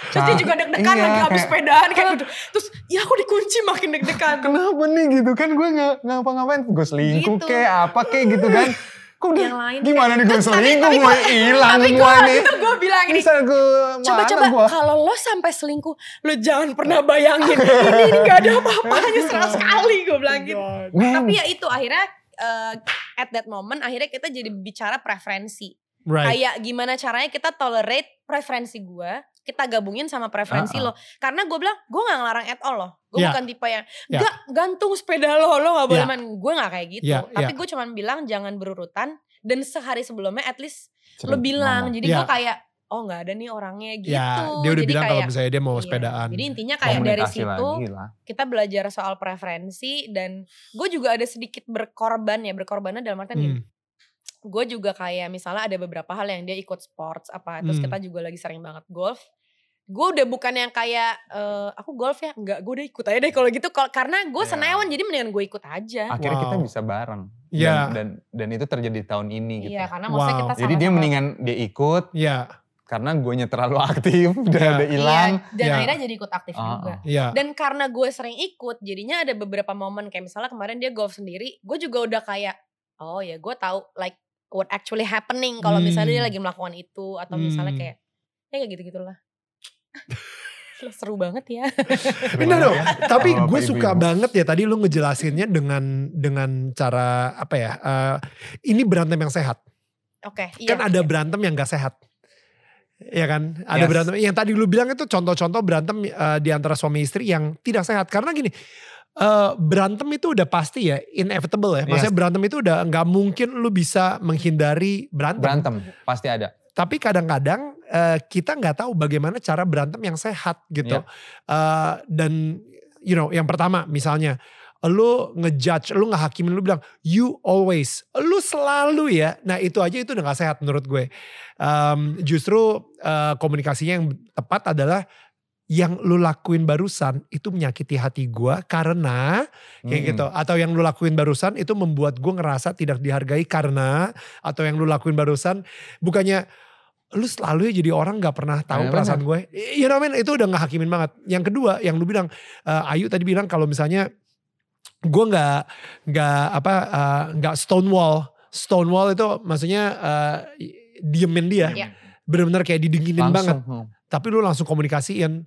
terus dia juga deg-degan Iya, lagi habis sepedaan kayak gitu terus ya aku dikunci makin deg-degan kenapa nih gitu kan gue nggak ngapa-ngapain gue selingkuh Gitu. kayak apa kayak gitu kan kok udah yang lain gimana nih gue selingkuh gue hilang semua gue nih. gue bilang ini bisa gue coba-coba kalau lo sampai selingkuh lo jangan pernah bayangin. Ini, ini gak ada apa-apanya sama sekali gue bilang gitu. Tapi ya itu akhirnya eh, at that moment akhirnya kita jadi bicara preferensi. Right. Kayak gimana caranya kita tolerate preferensi gue kita gabungin sama preferensi Ah, ah. lo karena gue bilang gue nggak ngelarang at all loh gue Ya. bukan tipe yang Ya. gak gantung sepeda lo lo nggak boleh Ya. main gue nggak kayak gitu Ya, tapi ya. gue cuman bilang jangan berurutan dan sehari sebelumnya at least lo bilang ngomong. jadi Ya. gue kayak oh nggak ada nih orangnya gitu ya dia udah jadi bilang kalau kayak misalnya dia mau Iya. sepedaan Jadi intinya kayak dari situ kita belajar soal preferensi dan gue juga ada sedikit berkorban ya berkorbannya dalam artian. Hmm. Gue juga kayak misalnya ada beberapa hal yang dia ikut sports apa terus Hmm. kita juga lagi sering banget golf. Gue udah bukan yang kayak eh, aku golf ya enggak gue udah ikut aja deh kalau gitu Kalau- karena gue Ya. senewan jadi mendingan gue ikut aja. Akhirnya kita Wow. bisa bareng. Iya. Dan, dan dan itu terjadi tahun ini gitu. Iya karena maksudnya Wow. kita Jadi dia mendingan dia ikut, ya karena gue terlalu aktif udah Iya. udah hilang Iya, dan Iya. akhirnya jadi ikut aktif Ah, juga. Iya. Dan karena gue sering ikut, jadinya ada beberapa momen kayak misalnya kemarin dia golf sendiri, gue juga udah kayak, oh ya gue tahu like what actually happening kalau misalnya dia Hmm. lagi melakukan itu atau misalnya Hmm. kayak, ya kayak gitu gitulah. Seru banget ya. Enggak dong, tapi Sama gue suka Ibu-ibu. banget ya tadi lu ngejelasinnya dengan dengan cara apa ya? eh, ini berantem yang sehat. Oke, kan iya. ada berantem yang gak sehat. Ya kan? Ada Yes. berantem yang tadi lu bilang itu contoh-contoh berantem eh, di antara suami istri yang tidak sehat karena gini eh, berantem itu udah pasti ya inevitable ya. Maksudnya Yes. berantem itu udah nggak mungkin lu bisa menghindari berantem. berantem pasti ada Tapi kadang-kadang eh, kita nggak tahu bagaimana cara berantem yang sehat gitu. Iya. Eh, dan you know, yang pertama misalnya lu ngejudge, lu ngehakimin, lu bilang you always, lu selalu ya. Nah itu aja itu udah gak sehat menurut gue. Em, justru eh, komunikasinya yang tepat adalah yang lu lakuin barusan itu menyakiti hati gue karena kayak Hmm. gitu atau yang lu lakuin barusan itu membuat gue ngerasa tidak dihargai karena atau yang lu lakuin barusan bukannya lu selalu ya jadi orang nggak pernah tahu Iya, perasaan gue. You know what I mean? itu udah ngehakimin banget. Yang kedua yang lu bilang eh, Ayu tadi bilang kalau misalnya gue nggak nggak apa eh, nggak stonewall. Stonewall itu maksudnya eh, diemin dia. Iya. bener-bener kayak didinginin banget. langsung hmm. tapi lu langsung komunikasiin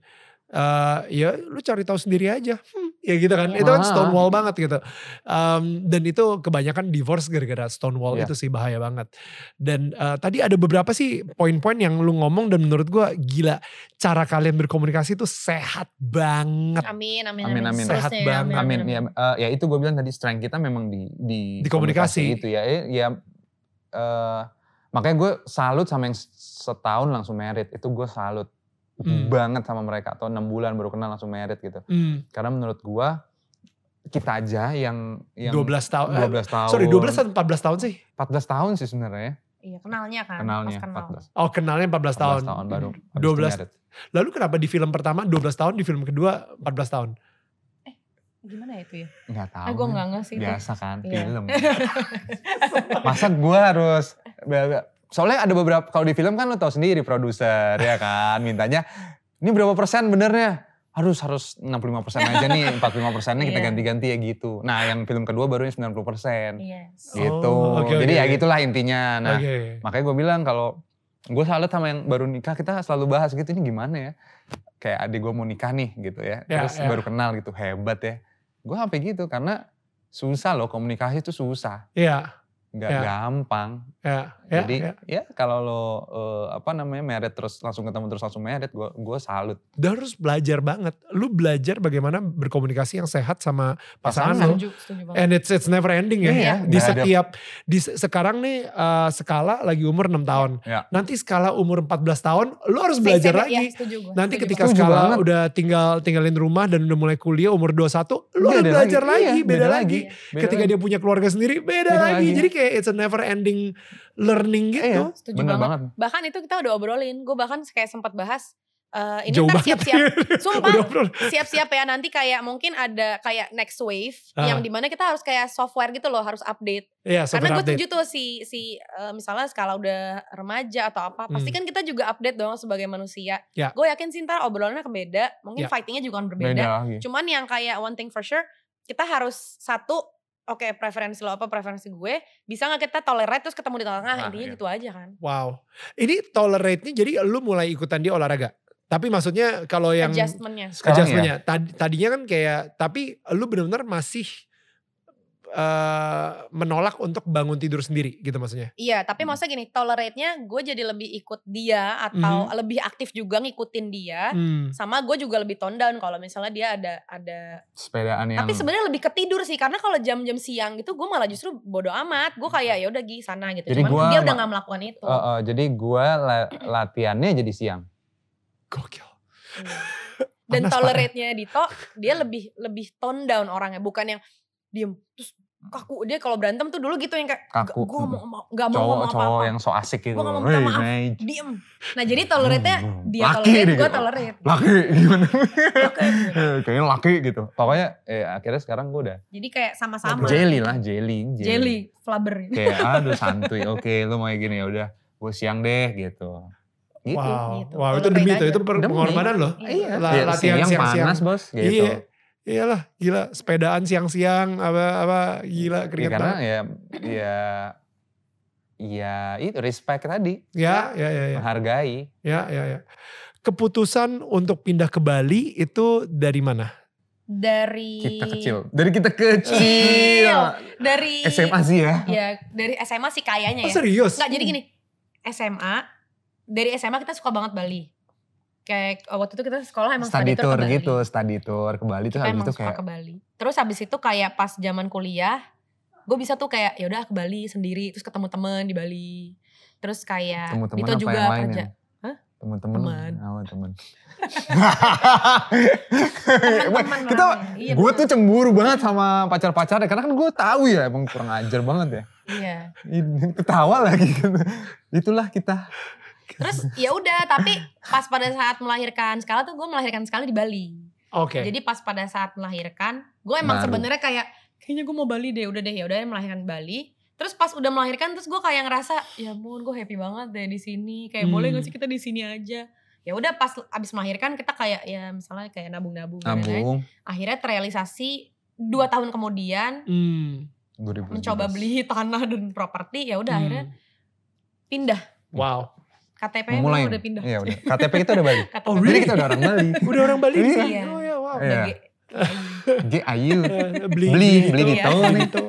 eh ya lu cari tahu sendiri aja Hmm, ya gitu kan itu kan Ah. stonewall banget gitu Em, dan itu kebanyakan divorce gara-gara stonewall Iya. itu sih bahaya banget dan eh, tadi ada beberapa sih poin-poin yang lu ngomong dan menurut gua gila cara kalian berkomunikasi itu sehat banget Amin, amin, Amin, amin. Sehat ya, banget. Amin. Ya, eh, ya itu gue bilang tadi strength kita memang di di, Di komunikasi. itu ya. Ya eh, makanya gue salut sama yang setahun langsung merit. Itu gue salut Hmm. banget sama mereka atau enam bulan baru kenal langsung merit gitu. Hmm, Karena menurut gue kita aja yang yang 12 tahun eh, 12 tahun. sorry 12 atau 14 tahun sih 14 tahun sih sebenarnya. Iya, kenalnya kan. Kenalnya pas kenal. 14. oh kenalnya 14 14 tahun, tahun, baru. habis itu 12 merit. lalu kenapa di film pertama 12 tahun di film kedua 14 tahun Gimana ya itu ya? Nggak tahu. Ah, gue men. nggak nggak sih itu. Biasa kan Iya. film. Masa gue harus soalnya ada beberapa kalau di film kan lo tau sendiri produser ya kan mintanya ini berapa persen benernya harus harus 65 persen aja nih 45 persennya kita Iya. ganti-ganti ya gitu. Nah yang film kedua barunya 90 persen Yes. gitu. Oh, oke, Jadi oke. ya gitulah intinya. Nah oke makanya gue bilang kalau gue salut sama yang baru nikah kita selalu bahas gitu ini gimana ya kayak adik gue mau nikah nih gitu ya Ya, terus ya. baru kenal gitu hebat ya gue sampai gitu karena susah loh komunikasi itu susah Iya, nggak Ya. gampang ya, ya, jadi ya. ya kalau lo eh, apa namanya merit terus langsung ketemu terus langsung merit gue gue salut Dan harus belajar banget. Lu belajar bagaimana berkomunikasi yang sehat sama pasangan. Setuju, banget. And it's it's never ending ya. Iya, di ada- setiap di se- sekarang nih eh, skala lagi umur 6 tahun. Ya. Nanti skala umur 14 tahun lu harus belajar same, lagi. Iya, setuju gue. Nanti setuju ketika Setuju skala banget. udah tinggal tinggalin rumah dan udah mulai kuliah umur 21, lu harus belajar lagi, lagi, iya, beda, beda lagi. lagi. Beda ketika lagi. dia punya keluarga sendiri, beda, Beda lagi. lagi. Jadi kayak it's a never ending learning Eh, gitu. iya, Setuju bener banget. banget. Bahkan itu kita udah obrolin. Gue bahkan kayak sempat bahas. eh, ini Jauh ntar siap-siap. Sumpah. Siap-siap ya nanti kayak mungkin ada kayak next wave Ah. yang di mana kita harus kayak software gitu loh harus update Iya, karena gue setuju tuh si si eh, misalnya skala udah remaja atau apa pasti Hmm. kan kita juga update dong sebagai manusia Ya. gue yakin sih ntar obrolannya akan beda mungkin Ya. fightingnya juga akan berbeda Beda lagi. cuman yang kayak one thing for sure kita harus satu oke preferensi lo apa preferensi gue bisa nggak kita tolerate terus ketemu di tengah-tengah Ah, intinya iya. gitu aja kan Wow. Ini tolerate-nya jadi lu mulai ikutan dia olahraga. Tapi maksudnya kalau yang adjustmentnya adjustmentnya tadi- tadinya kan kayak tapi lu benar-benar masih eh, menolak untuk bangun tidur sendiri gitu maksudnya. Iya, tapi Hmm. maksudnya gini, tolerate-nya gue jadi lebih ikut dia atau lebih aktif juga ngikutin dia. Hmm. Sama gue juga lebih tone down kalau misalnya dia ada ada. Sepedaan yang Tapi sebenarnya lebih ketidur sih karena kalau jam-jam siang gitu gue malah justru bodo amat. Gue kayak ya udah gi sana gitu. Jadi Cuman gua dia udah nggak melakukan itu. Eh, eh, jadi gue latihannya jadi siang. Gokil. Iya. Dan tolerate-nya Dito dia lebih lebih tone down orangnya bukan yang diem terus kaku dia kalau berantem tuh dulu gitu yang kayak Kaku. gue mau mau- nggak mau Cowok ngomong cowok apa-apa yang so asik gitu. Gua nggak mau minta maaf. diem nah jadi tolerate-nya Hmm, dia laki tolerate gue tolerate Laki gimana? Oke, gitu. Kayaknya laki gitu. Pokoknya eh, akhirnya sekarang gue udah Jadi kayak sama-sama. jelly lah, jelly. Jelly, flubber. Kayak aduh santuy. Oke, lu mau kayak gini ya udah. Gue siang deh gitu. Gitu. Wow, Gitu. wow itu demi itu itu pengorbanan loh. Iya. Ya, latihan siang siang-siang. panas bos gitu. Iya, iyalah gila sepedaan siang-siang apa apa gila Ya, keringet karena banget. ya ya ya itu respect tadi Ya, ya, ya, ya, menghargai ya, ya, ya. Keputusan untuk pindah ke Bali itu dari mana? Dari kita kecil dari kita kecil Dari SMA sih ya Ya, dari SMA sih kayaknya Oh ya. serius? Enggak, jadi gini. SMA dari SMA kita suka banget Bali. Kayak oh, waktu itu kita sekolah emang study tour ke Bali. gitu study tour ke Bali tuh habis itu kayak ke Bali. Terus habis itu kayak pas zaman kuliah, gue bisa tuh kayak ya udah ke Bali sendiri, terus ketemu temen di Bali. Terus kayak teman-teman itu apa juga kerja. ya? Teman-teman. Teman. Oh, teman. Kita. Iya, gue tuh cemburu banget sama pacar-pacarnya karena kan gue tahu ya emang kurang ajar banget ya. Iya. Ketawa lagi gitu. Itulah kita. Terus ya udah, tapi pas pada saat melahirkan Skala tuh gue melahirkan Skala di Bali. Oke. Jadi pas pada saat melahirkan, gue emang sebenarnya kayak kayaknya gue mau Bali deh, udah deh ya udah melahirkan Bali. Terus pas udah melahirkan terus gue kayak ngerasa ya ampun gue happy banget deh di sini. Kayak Hmm. boleh gak sih kita di sini aja? Ya udah pas abis melahirkan kita kayak ya misalnya kayak nabung-nabung dan lain-lain. Nabung. Akhirnya terrealisasi dua tahun kemudian Hmm. 2017. mencoba beli tanah dan properti ya udah Hmm. akhirnya pindah. Wow. KTP Mulai. udah pindah. Iya udah. KTP kita udah Bali. Oh, Jadi really? kita udah orang Bali. Udah orang Bali Iya. Iya. Oh ya wow. Iya. G. Ayu Eh, beli, Beli, beli di Iya. tol nih. gitu.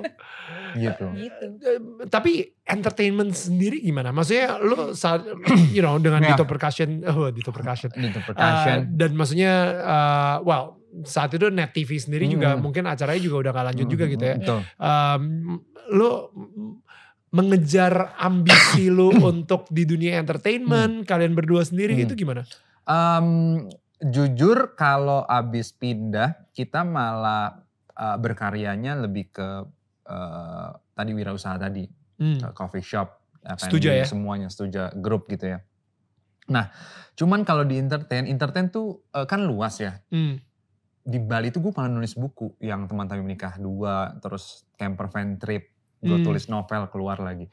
gitu. gitu. Eh, Tapi entertainment sendiri gimana? Maksudnya lu saat you know dengan Ya. Dito Percussion, oh Dito Percussion. Gitu Uh, percussion. dan maksudnya uh, well saat itu net TV sendiri juga Hmm. mungkin acaranya juga udah gak lanjut juga gitu ya. Betul. Um, lu mengejar ambisi lu untuk di dunia entertainment, kalian berdua sendiri Hmm. itu gimana? Em, jujur kalau abis pindah kita malah uh, berkaryanya lebih ke uh, tadi wirausaha tadi Hmm. ke coffee shop Setuju ya? semuanya setuju grup gitu ya nah cuman kalau di entertain entertain tuh uh, kan luas ya Hmm. di Bali tuh gue malah nulis buku yang teman tapi menikah dua terus camper van trip gue Hmm. tulis novel keluar lagi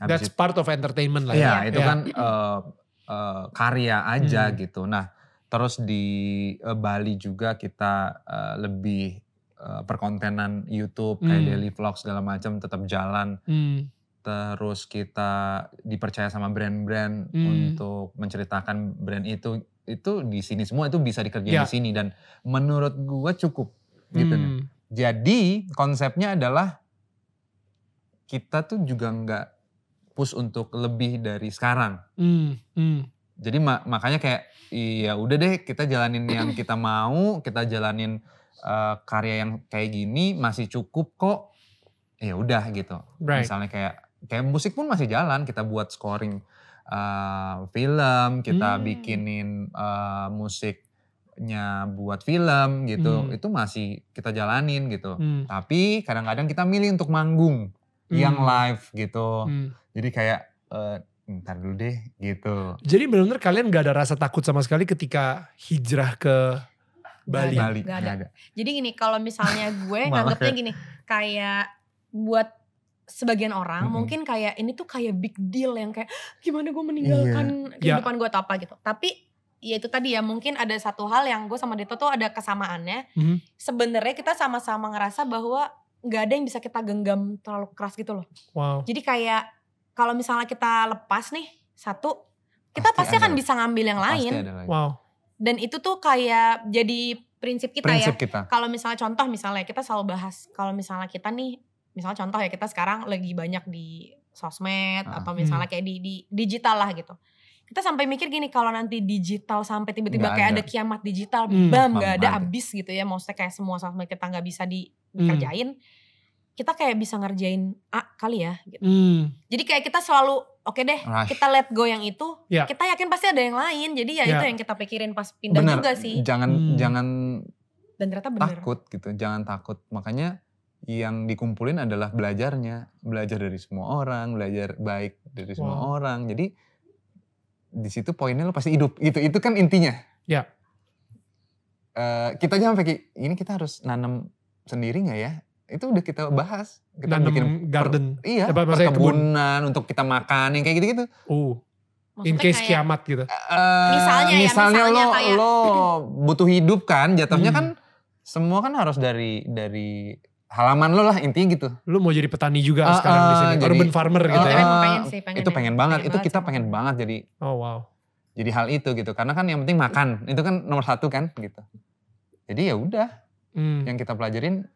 That's Habis itu, part of entertainment lah ya ya. itu Ya. kan uh, uh, karya aja Hmm. gitu nah terus di uh, Bali juga kita uh, lebih uh, perkontenan YouTube kayak Hmm. daily vlog segala macam tetap jalan Hmm. terus kita dipercaya sama brand-brand Hmm. untuk menceritakan brand itu itu di sini semua itu bisa dikerjain Ya. di sini dan menurut gua cukup gitu nih. Hmm. Jadi konsepnya adalah kita tuh juga nggak push untuk lebih dari sekarang. Hmm. Hmm. Jadi ma- makanya kayak iya udah deh kita jalanin yang kita mau, kita jalanin eh, karya yang kayak gini masih cukup kok. Ya udah gitu. Right. Misalnya kayak kayak musik pun masih jalan, kita buat scoring uh, film, kita Hmm. bikinin uh, musiknya buat film gitu. Hmm. Itu masih kita jalanin gitu. Hmm. Tapi kadang-kadang kita milih untuk manggung yang Hmm. live gitu. Hmm. Jadi kayak eh, ntar dulu deh gitu. Jadi benar-benar kalian gak ada rasa takut sama sekali ketika hijrah ke Bali. Nggak Bali nggak nggak ada. Jadi gini, kalau misalnya gue nganggapnya ya. gini, kayak buat sebagian orang Mm-mm. mungkin kayak ini tuh kayak big deal yang kayak gimana gue meninggalkan Iya. kehidupan gue atau apa gitu. Tapi ya itu tadi ya mungkin ada satu hal yang gue sama Dito tuh ada kesamaannya. Mhm. Sebenarnya kita sama-sama ngerasa bahwa nggak ada yang bisa kita genggam terlalu keras gitu loh. Wow. Jadi kayak kalau misalnya kita lepas nih satu, kita Pasti pasti, akan ada. bisa ngambil yang Pasti lain. ada lagi. Wow. Dan itu tuh kayak jadi prinsip kita ya Prinsip kita. kalau misalnya contoh misalnya kita selalu bahas kalau misalnya kita nih misalnya contoh ya kita sekarang lagi banyak di sosmed Ah. atau misalnya kayak di, di digital lah gitu kita sampai mikir gini kalau nanti digital sampai tiba-tiba kayak ada. ada kiamat digital Hmm, bam nggak ada abis gitu ya maksudnya kayak semua sosmed kita nggak bisa Hmm. dikerjain kita kayak bisa ngerjain A kali ya gitu. Hmm. jadi kayak kita selalu oke deh Rush. kita let go yang itu Ya. kita yakin pasti ada yang lain jadi ya, Ya. itu yang kita pikirin pas pindah Bener. juga sih Jangan Hmm. jangan dan ternyata bener takut gitu, jangan takut. Makanya yang dikumpulin adalah belajarnya, belajar dari semua orang, belajar baik dari semua Wow. orang. Jadi di situ poinnya lo pasti hidup. Itu itu kan intinya. Ya. Eh, kita jangan pikir ini kita harus nanam sendiri nggak ya? Itu udah kita bahas. Kita Nanam bikin per- garden. iya, Apa, maksudnya kebun? perkebunan untuk kita makan yang kayak gitu-gitu. Oh. In Maksudnya case kayak- kiamat gitu. Eh, Misalnya ya, misalnya misalnya lo kayak- lo butuh hidup kan, jatuhnya Hmm. kan semua kan harus dari dari halaman lo lah intinya gitu. Lu mau jadi petani juga Ah, sekarang di ah, sini. jadi- Urban farmer gitu Tapi ya. pengen sih, pengen itu ya. pengen banget, Pengen itu banget kita pengen. banget jadi Oh wow. jadi hal itu gitu. Karena kan yang penting makan, itu kan nomor satu kan gitu. Jadi ya udah, Hmm. yang kita pelajarin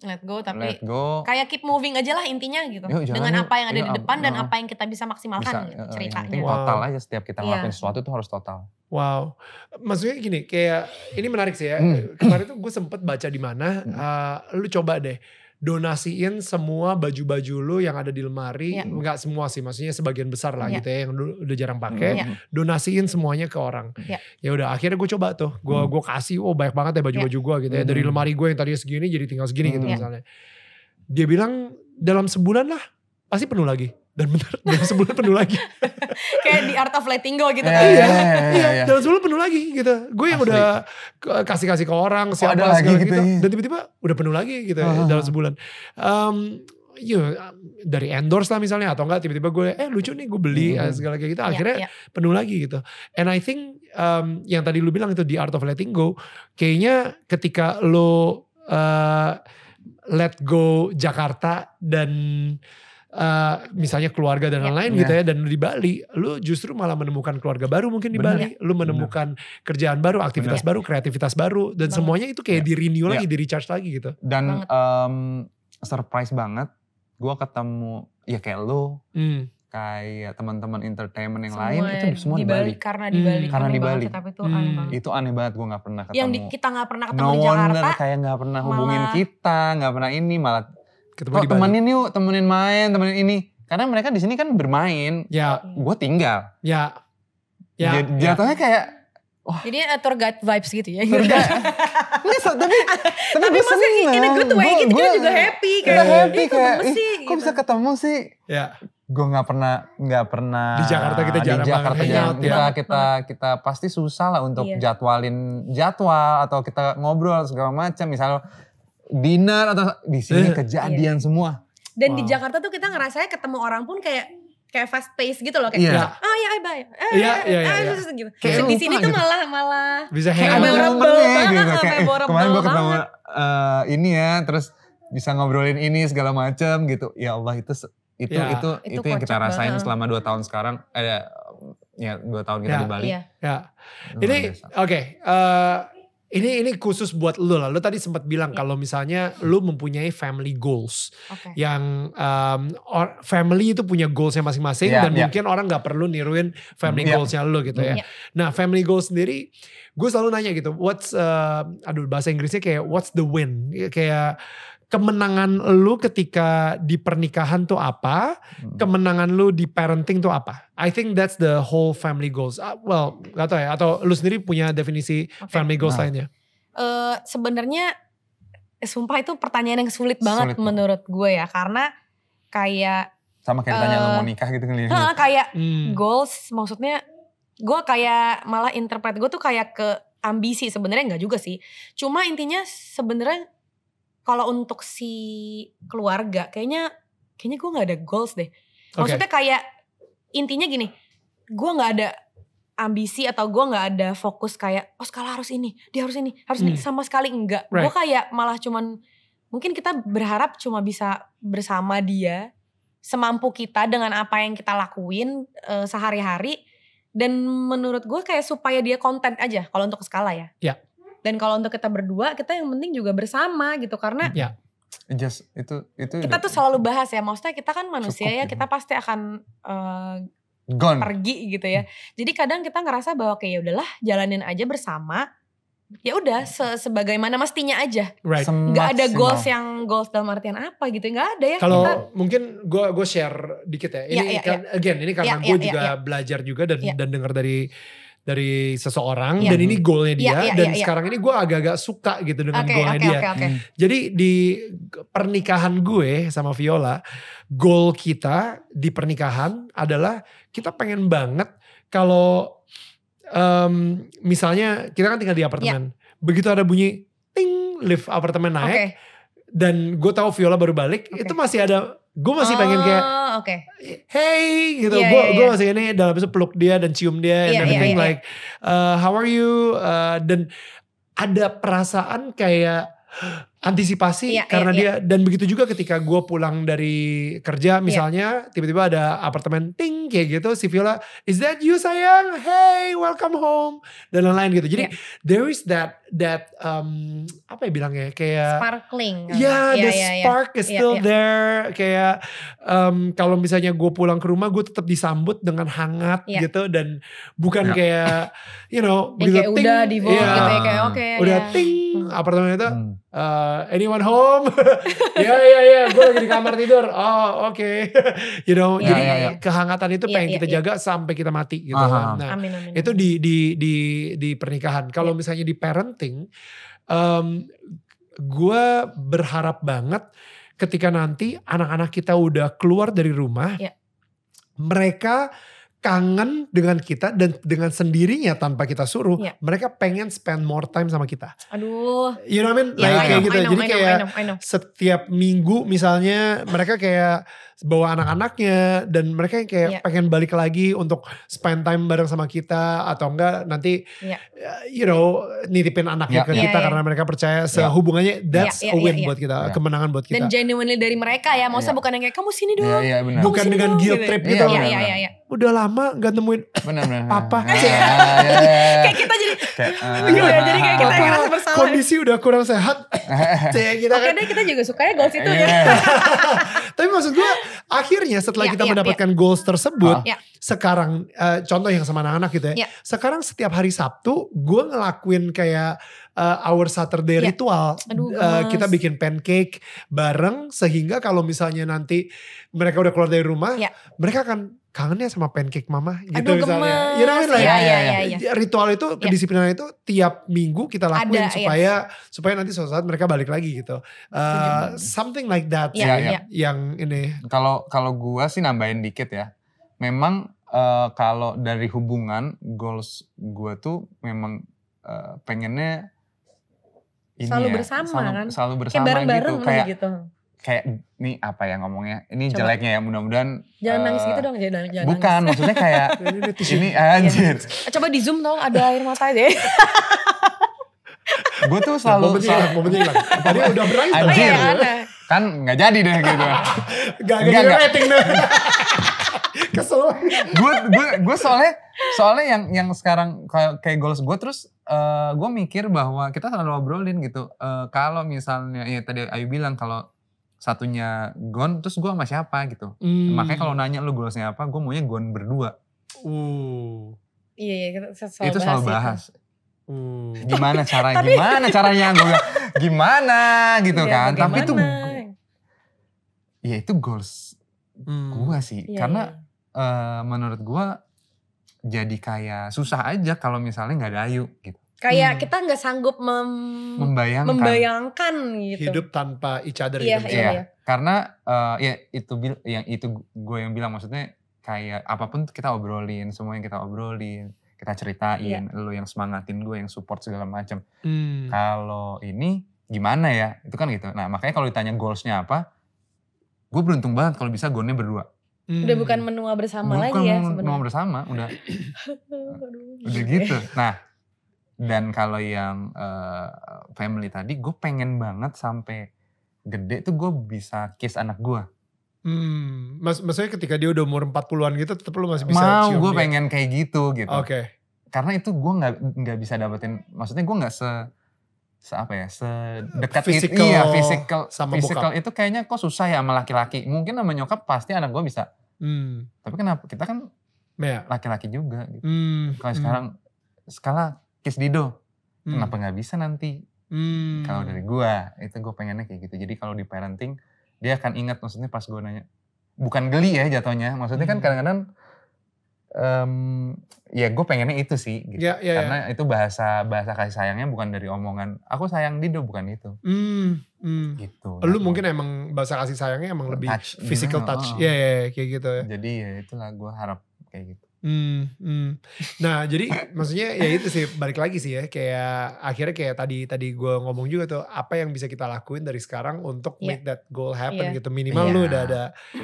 Let go tapi let go. kayak keep moving aja lah intinya gitu. Yuk, jalan Dengan yuk. apa yang ada Yuk, di depan dan uh, apa yang kita bisa maksimalkan Bisa, gitu, eh, yang ceritanya. Wow. total aja setiap kita Iya. ngelakuin sesuatu tuh harus total. Wow, maksudnya gini, kayak ini menarik sih ya. Hmm. Kemarin tuh gue sempet baca di mana, eh, lu coba deh donasiin semua baju-baju lu yang ada di lemari, Iya. nggak semua sih, maksudnya sebagian besar lah Iya. gitu ya, yang dulu udah jarang pakai, Iya. donasiin semuanya ke orang. Iya. Ya udah, akhirnya gue coba tuh, gue Hmm. gue kasih, oh banyak banget ya baju-baju gue gitu ya, dari Hmm. lemari gue yang tadinya segini jadi tinggal segini gitu Hmm. misalnya. Dia bilang dalam sebulan lah pasti penuh lagi, dan bener dalam sebulan penuh lagi. Kayak di art of letting go gitu Iya, kan. iya, Iya, iya, Iya, dalam sebulan penuh lagi gitu. Gue yang Asli. udah ke- kasih-kasih ke orang, siapa ada lagi segala gitu, gitu. iya. Dan tiba-tiba udah penuh lagi gitu Ah. dalam sebulan. Um, iya, dari endorse lah misalnya atau enggak tiba-tiba gue eh lucu nih gue beli Hmm. eh, segala kayak gitu akhirnya iya. penuh lagi gitu. And I think um, yang tadi lu bilang itu di art of letting go kayaknya ketika lo uh, let go Jakarta dan uh, misalnya keluarga dan Iya. lain-lain gitu ya dan lu di Bali lu justru malah menemukan keluarga baru mungkin di Bener. Bali lu menemukan kerjaan baru aktivitas baru kreativitas baru dan Banget. semuanya itu kayak Iya. di renew Iya. lagi di recharge lagi gitu Dan Banget. em, surprise banget, gue ketemu ya kayak lo, hmm. kayak teman-teman entertainment yang Semua lain itu semua di Bali. Karena di Hmm. Bali. Karena aneh di Bali. tapi itu Hmm. aneh banget. Itu aneh banget gue nggak pernah ketemu. Yang di, kita nggak pernah ketemu no di wonder Jakarta. kayak nggak pernah hubungin malah- kita, nggak pernah ini malah ketemu kok di Bali temenin yuk, temenin main, temenin ini. Karena mereka di sini kan bermain, ya gue tinggal. ya ya, ya. Jatuhnya kayak Jadi uh, tour guide vibes gitu ya. Surga. Nggak, so- tapi tapi, Tapi gue maksudnya in a good way Gua- gitu kita gua- juga happy kita kayak happy "Ih, kok kayak "Ih, sih?" kok gitu. bisa ketemu sih ya gue nggak pernah nggak pernah Di Jakarta kita jarang di banget Jakarta hangout jarang. ya. kita Banget, kita kita pasti susah lah untuk Iya. jadwalin jadwal atau kita ngobrol segala macam misal dinner atau di sini Eh. kejadian semua Dan di Wow. Jakarta tuh kita ngerasanya ketemu orang pun kayak kayak fast pace gitu loh kayak Iya. ah ya ay bye eh, Iya, iya, iya, ah, iya. terus gitu. Kayak di sini tuh gitu. malah malah bisa kayak memorable momennya banget, gitu kayak eh, kemarin gue ketemu eh, ini ya terus bisa ngobrolin ini segala macam gitu ya Allah itu itu Ya. itu Itu itu, yang kita rasain banget. selama dua tahun sekarang ada ya dua tahun kita Ya. di Bali iya ya Luar Ini oke. eh, ini ini khusus buat lu lah. Lu tadi sempat bilang Ya. kalau misalnya lu mempunyai family goals oke yang um, or- family itu punya goalsnya masing-masing Ya, dan ya. mungkin orang nggak perlu niruin family Ya. goalsnya lu gitu ya. Ya. Nah family goals sendiri, gue selalu nanya gitu, what's uh, aduh bahasa Inggrisnya kayak what's the win? Kayak kemenangan lu ketika di pernikahan tuh apa? Hmm. kemenangan lu di parenting tuh apa? I think that's the whole family goals. Ah, well, gak tau ya. Atau lu sendiri punya definisi Oke. family goals Nah. lainnya? Eh, sebenarnya eh, sumpah itu pertanyaan yang sulit banget Sulit banget. menurut gue ya karena kayak sama kayak ditanya lo Eh, mau nikah gitu kan Heeh, kayak Hmm. goals maksudnya gue kayak malah interpret gue tuh kayak ke ambisi sebenarnya nggak juga sih cuma intinya sebenarnya kalau untuk si keluarga kayaknya kayaknya gue nggak ada goals deh maksudnya kayak intinya gini gue nggak ada ambisi atau gue nggak ada fokus kayak oh skala harus ini dia harus ini harus ini Hmm. sama sekali enggak gue Right. kayak malah cuman mungkin kita berharap cuma bisa bersama dia semampu kita dengan apa yang kita lakuin eh, sehari-hari dan menurut gue kayak supaya dia konten aja kalau untuk skala ya Ya. Dan kalau untuk kita berdua kita yang penting juga bersama gitu karena Ya. just itu itu kita udah tuh selalu bahas ya maksudnya kita kan manusia Cukup ya gitu. kita pasti akan eh, gone pergi gitu ya. Jadi kadang kita ngerasa bahwa kayak ya udahlah jalanin aja bersama. Ya udah se sebagaimana mestinya aja. Right. Nggak ada goals yang goals dalam artian apa gitu. Nggak ada ya. Kalau kita, mungkin gue gue share dikit ya. Ini Iya, iya, kan again ini karena Iya, gue iya, juga iya, belajar juga dan Iya. dan dengar dari dari seseorang Iya. dan ini goalnya dia Iya, iya, dan iya, iya. sekarang ini gue agak-agak suka gitu dengan Oke goalnya oke dia. oke oke. Hmm. Jadi di pernikahan gue sama Viola, goal kita di pernikahan adalah kita pengen banget kalau em, misalnya kita kan tinggal di apartemen, begitu ada bunyi ting lift apartemen naik dan gue tahu Viola baru balik, Oke. itu masih ada gue masih pengen kayak Oh, oke. hey gitu Iya, gue iya, gue iya. masih ini dalam itu peluk dia dan cium dia and Iya, iya, everything iya, like uh, how are you Uh, dan ada perasaan kayak antisipasi Iya, karena iya, dia dan begitu juga ketika gue pulang dari kerja misalnya tiba-tiba ada apartemen ting kayak gitu si Viola is that you sayang hey welcome home dan lain-lain gitu jadi Iya. there is that that um, apa ya bilangnya kayak Sparkling. Ya, Iya, the iya, iya. spark is Iya, still iya. there. Kayak um, kalau misalnya gue pulang ke rumah, gue tetap disambut dengan hangat Iya. gitu dan bukan Ya. kayak, you know, Yang begitu kayak ting, udah di iya, gitu ya kayak oke. udah ya. ting, Apartemen itu, Hmm. uh, anyone home? ya ya ya, gue lagi di kamar tidur. Oh oke, you know, Iya, jadi iya, iya. kehangatan itu Iya, pengen iya, kita iya. jaga sampai kita mati gitu. Aha. Nah, Amin amin. itu di di di di pernikahan. Kalau misalnya di parenting, um, gue berharap banget ketika nanti anak-anak kita udah keluar dari rumah, Ya. mereka kangen dengan kita dan dengan sendirinya tanpa kita suruh, Ya. mereka pengen spend more time sama kita. Aduh. You know what I mean? Iya, Like I kayak know, gitu. I know, Jadi I know, kayak I know, I know. setiap minggu misalnya mereka kayak bawa anak-anaknya dan mereka yang kayak Iya. pengen balik lagi untuk spend time bareng sama kita atau enggak nanti Iya. uh, you know nitipin anaknya Iya. ke Iya, kita iya. karena mereka percaya sehubungannya that's Iya, a iya, win iya, buat kita, Iya. kemenangan buat kita. Dan genuinely dari mereka ya, maksudnya Iya. bukan yang kayak kamu sini Iya dong. iya benar. Bukan sini dengan dong, guilt gitu. trip Iya, gitu. Iya iya benar. iya. iya. Udah lama gak nemuin Benar benar. Papa. Iya, iya, iya. Kayak kita jadi Kayak, Iya, jadi kayak kita ngerasa bersalah. kondisi udah kurang sehat. Kayak kita Oke kan. deh kita juga suka ya goals itu Iya. ya. Tapi maksud gue akhirnya setelah Iya, kita iya, mendapatkan goals tersebut, Iya. sekarang eh, contoh yang sama anak-anak gitu ya. Iya. Sekarang setiap hari Sabtu gue ngelakuin kayak eh, our Saturday Iya. ritual. Aduh, gemes. kita bikin pancake bareng sehingga kalau misalnya nanti mereka udah keluar dari rumah, Iya. mereka akan kangennya sama pancake mama gitu Aduh misalnya. You know what I mean? Like, Iya Iya, iya iya, iya. iya. Ritual itu, kedisiplinan itu tiap minggu kita lakuin Ada, iya. supaya supaya nanti suatu saat mereka balik lagi gitu. Eh, something like that Iya, sih iya. yang ini. Kalau kalau gua sih nambahin dikit ya. Memang eh, kalau dari hubungan goals gua tuh memang eh, pengennya ini Selalu ya, bersama selalu, kan? Selalu Kayak bersama bareng-bareng gitu. Kayak gitu. Kayak ini apa ya ngomongnya? Ini Coba. jeleknya ya mudah-mudahan Jangan eh, nangis gitu dong, jangan jangan Bukan, nangis. maksudnya kayak Ini, ini anjir. Eh, Coba di zoom dong ada air mata deh. Gue tuh Nah, selalu, momennya selalu hilang, momennya hilang. Tadi udah berantem. Oh Anjir. iya aneh. kan nggak jadi deh gitu. Gak, gak Enggak, jadi enggak. rating deh. Kesel. gue gue gue soalnya soalnya yang yang sekarang kayak kayak goals gue terus eh gue mikir bahwa kita selalu obrolin gitu Eh, kalau misalnya ya tadi Ayu bilang kalau satunya gone terus gue sama siapa gitu Hmm. makanya kalau nanya lu goalsnya apa gue maunya gone berdua Uh. Iya iya selalu itu selalu bahas Uh. gimana cara gimana caranya gue gimana gitu Iya, kan tapi itu ya itu goals Hmm. gue sih Iya, karena iya. eh, menurut gue jadi kayak susah aja kalau misalnya nggak ada Ayu gitu kayak Hmm. kita nggak sanggup mem- membayangkan membayangkan gitu. Hidup tanpa each other Iya, gitu. iya. Iya, karena eh, ya itu bil- yang itu gue yang bilang maksudnya kayak apa pun kita obrolin, semua yang kita obrolin, kita ceritain, Iya. lu yang semangatin gue, yang support segala macam. Hmm. Kalau ini gimana ya? Itu kan gitu. Nah makanya kalau ditanya goalsnya apa, gue beruntung banget kalau bisa gue berdua. Hmm. Udah bukan menua bersama Bukan lagi ya sebenarnya. bersama, udah Aduh. udah gitu. Nah dan kalau yang eh, family tadi, gue pengen banget sampai gede tuh gue bisa kiss anak gue. Hmm. Mas, maksudnya ketika dia udah umur 40-an gitu tetep lu masih bisa Mau gue pengen kayak gitu gitu. Oke. Karena itu gue nggak nggak bisa dapetin. Maksudnya gue nggak se se apa ya sedekat Physical itu iya physical sama physical itu kayaknya kok susah ya sama laki-laki mungkin sama nyokap pasti anak gue bisa Hmm. tapi kenapa kita kan Ya. laki-laki juga gitu Hmm. kalau Hmm. sekarang skala kiss dido Hmm. kenapa nggak bisa nanti Hmm. kalau dari gue itu gue pengennya kayak gitu jadi kalau di parenting dia akan ingat maksudnya pas gue nanya bukan geli ya jatuhnya maksudnya kan Hmm. kadang-kadang em, ya gue pengennya itu sih gitu. Ya, ya, ya. karena itu bahasa bahasa kasih sayangnya bukan dari omongan aku sayang Dido bukan itu Hmm. Hmm. gitu Lu Nah, mungkin emang bahasa kasih sayangnya emang lebih touch physical touch. oh. Iya, iya, iya, kayak gitu ya. jadi ya itulah gue harap kayak gitu Hmm, hmm. Nah jadi maksudnya ya itu sih balik lagi sih ya kayak akhirnya kayak tadi tadi gue ngomong juga tuh apa yang bisa kita lakuin dari sekarang untuk Iya. make that goal happen Iya. gitu minimal Iya. lu udah ada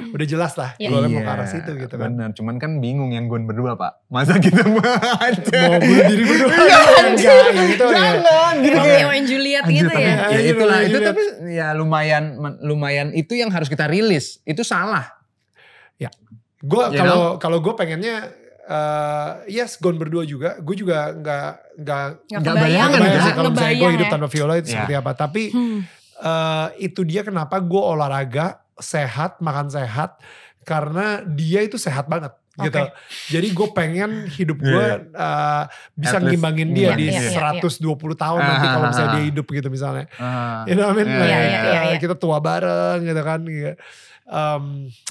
udah jelas lah Iya. goalnya mau ke arah situ gitu kan. Bener, cuman kan bingung yang gue berdua pak. Masa kita mau aja. Mau bunuh diri berdua Iya, enggak ya. Jangan gitu Romeo kayak. and Juliet Anjir, gitu ya. ya Anjir, itulah Romeo itu tapi ya lumayan lumayan itu yang harus kita rilis. Itu salah. Gue You kalau kalau gue pengennya eh yes Gon berdua juga. Gue juga nggak nggak Nggak Nggak kebayang, bayangan nggak gitu bayang sih kalau misalnya gue hidup ya. tanpa Viola itu Ya. seperti apa. Tapi Hmm. eh, itu dia kenapa gue olahraga sehat makan sehat karena dia itu sehat banget gitu. Jadi gue pengen hidup gue eh, bisa At least, ngimbangin dia iya, di iya, iya, 120 tahun nanti Ah, kalau misalnya dia hidup gitu misalnya. Ah. You know what I mean? Iya, Like, iya, iya, uh, iya. kita tua bareng gitu kan. gitu. Um,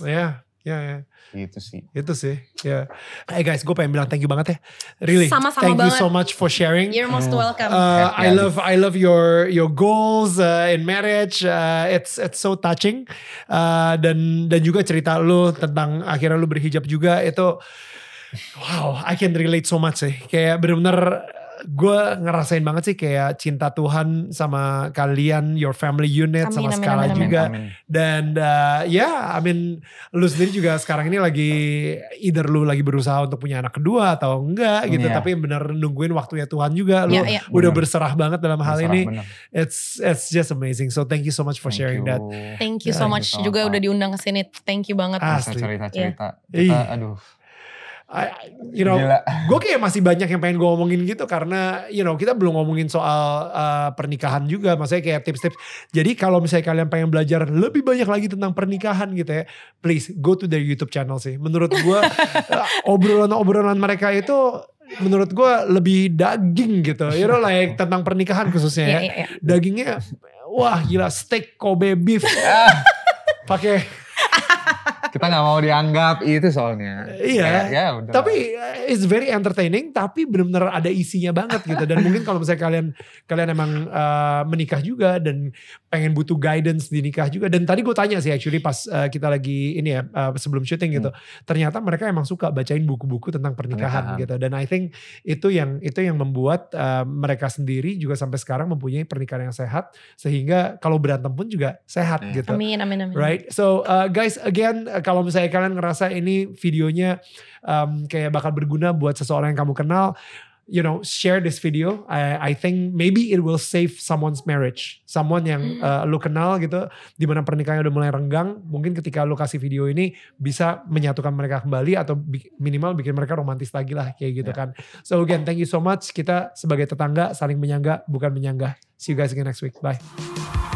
ya, ya, ya. Gitu sih. Itu sih. Ya. Hey guys, gue pengen bilang thank you banget ya. Really. Sama-sama thank you banget. so much for sharing. You're most welcome. Uh, I love I love your your goals uh, in marriage. Uh, it's it's so touching. Uh, dan dan juga cerita lu tentang akhirnya lu berhijab juga itu wow, I can relate so much sih. Kayak bener-bener gue ngerasain banget sih kayak cinta Tuhan sama kalian, your family unit Amin, sama amin, Skala amin, juga. Amin. Dan uh, ya, I mean, lu sendiri juga sekarang ini lagi either lu lagi berusaha untuk punya anak kedua atau enggak gitu, Iya. tapi bener nungguin waktunya Tuhan juga. Lu Iya, iya. udah Bener. berserah banget dalam hal ini. bener. It's it's just amazing. So thank you so much for Thank sharing you. that. Thank you so much juga udah diundang ke sini. Thank you banget. Asli. cerita-cerita. Kita, aduh. I- you know, gue kayak masih banyak yang pengen gue omongin gitu karena you know kita belum ngomongin soal uh, pernikahan juga, maksudnya kayak tips-tips. Jadi kalau misalnya kalian pengen belajar lebih banyak lagi tentang pernikahan gitu ya, please go to their YouTube channel sih. Menurut gue uh, obrolan-obrolan mereka itu menurut gue lebih daging gitu, you know like tentang pernikahan khususnya ya. iya, iya. Dagingnya wah gila steak Kobe beef pakai Kita gak mau dianggap itu soalnya. Iya. Kayak, ya udah. Tapi uh, it's very entertaining, tapi benar-benar ada isinya banget gitu. Dan mungkin kalau misalnya kalian kalian emang uh, menikah juga dan pengen butuh guidance di nikah juga. Dan tadi gue tanya sih actually pas uh, kita lagi ini ya uh, sebelum syuting gitu, ternyata mereka emang suka bacain buku-buku tentang pernikahan, Pernikahan. gitu. Dan I think itu yang itu yang membuat uh, mereka sendiri juga sampai sekarang mempunyai pernikahan yang sehat, sehingga kalau berantem pun juga sehat Iya. gitu. Amin, amin, amin. Right, so uh, guys again uh, kalau misalnya kalian ngerasa ini videonya um, kayak bakal berguna buat seseorang yang kamu kenal, you know, share this video. I, I think maybe it will save someone's marriage, someone yang uh, lu kenal gitu, di mana pernikahannya udah mulai renggang. Mungkin ketika lu kasih video ini bisa menyatukan mereka kembali atau bi- minimal bikin mereka romantis lagi lah kayak gitu Ya. kan. So again, thank you so much. Kita sebagai tetangga saling menyangga bukan menyanggah. See you guys again next week. Bye.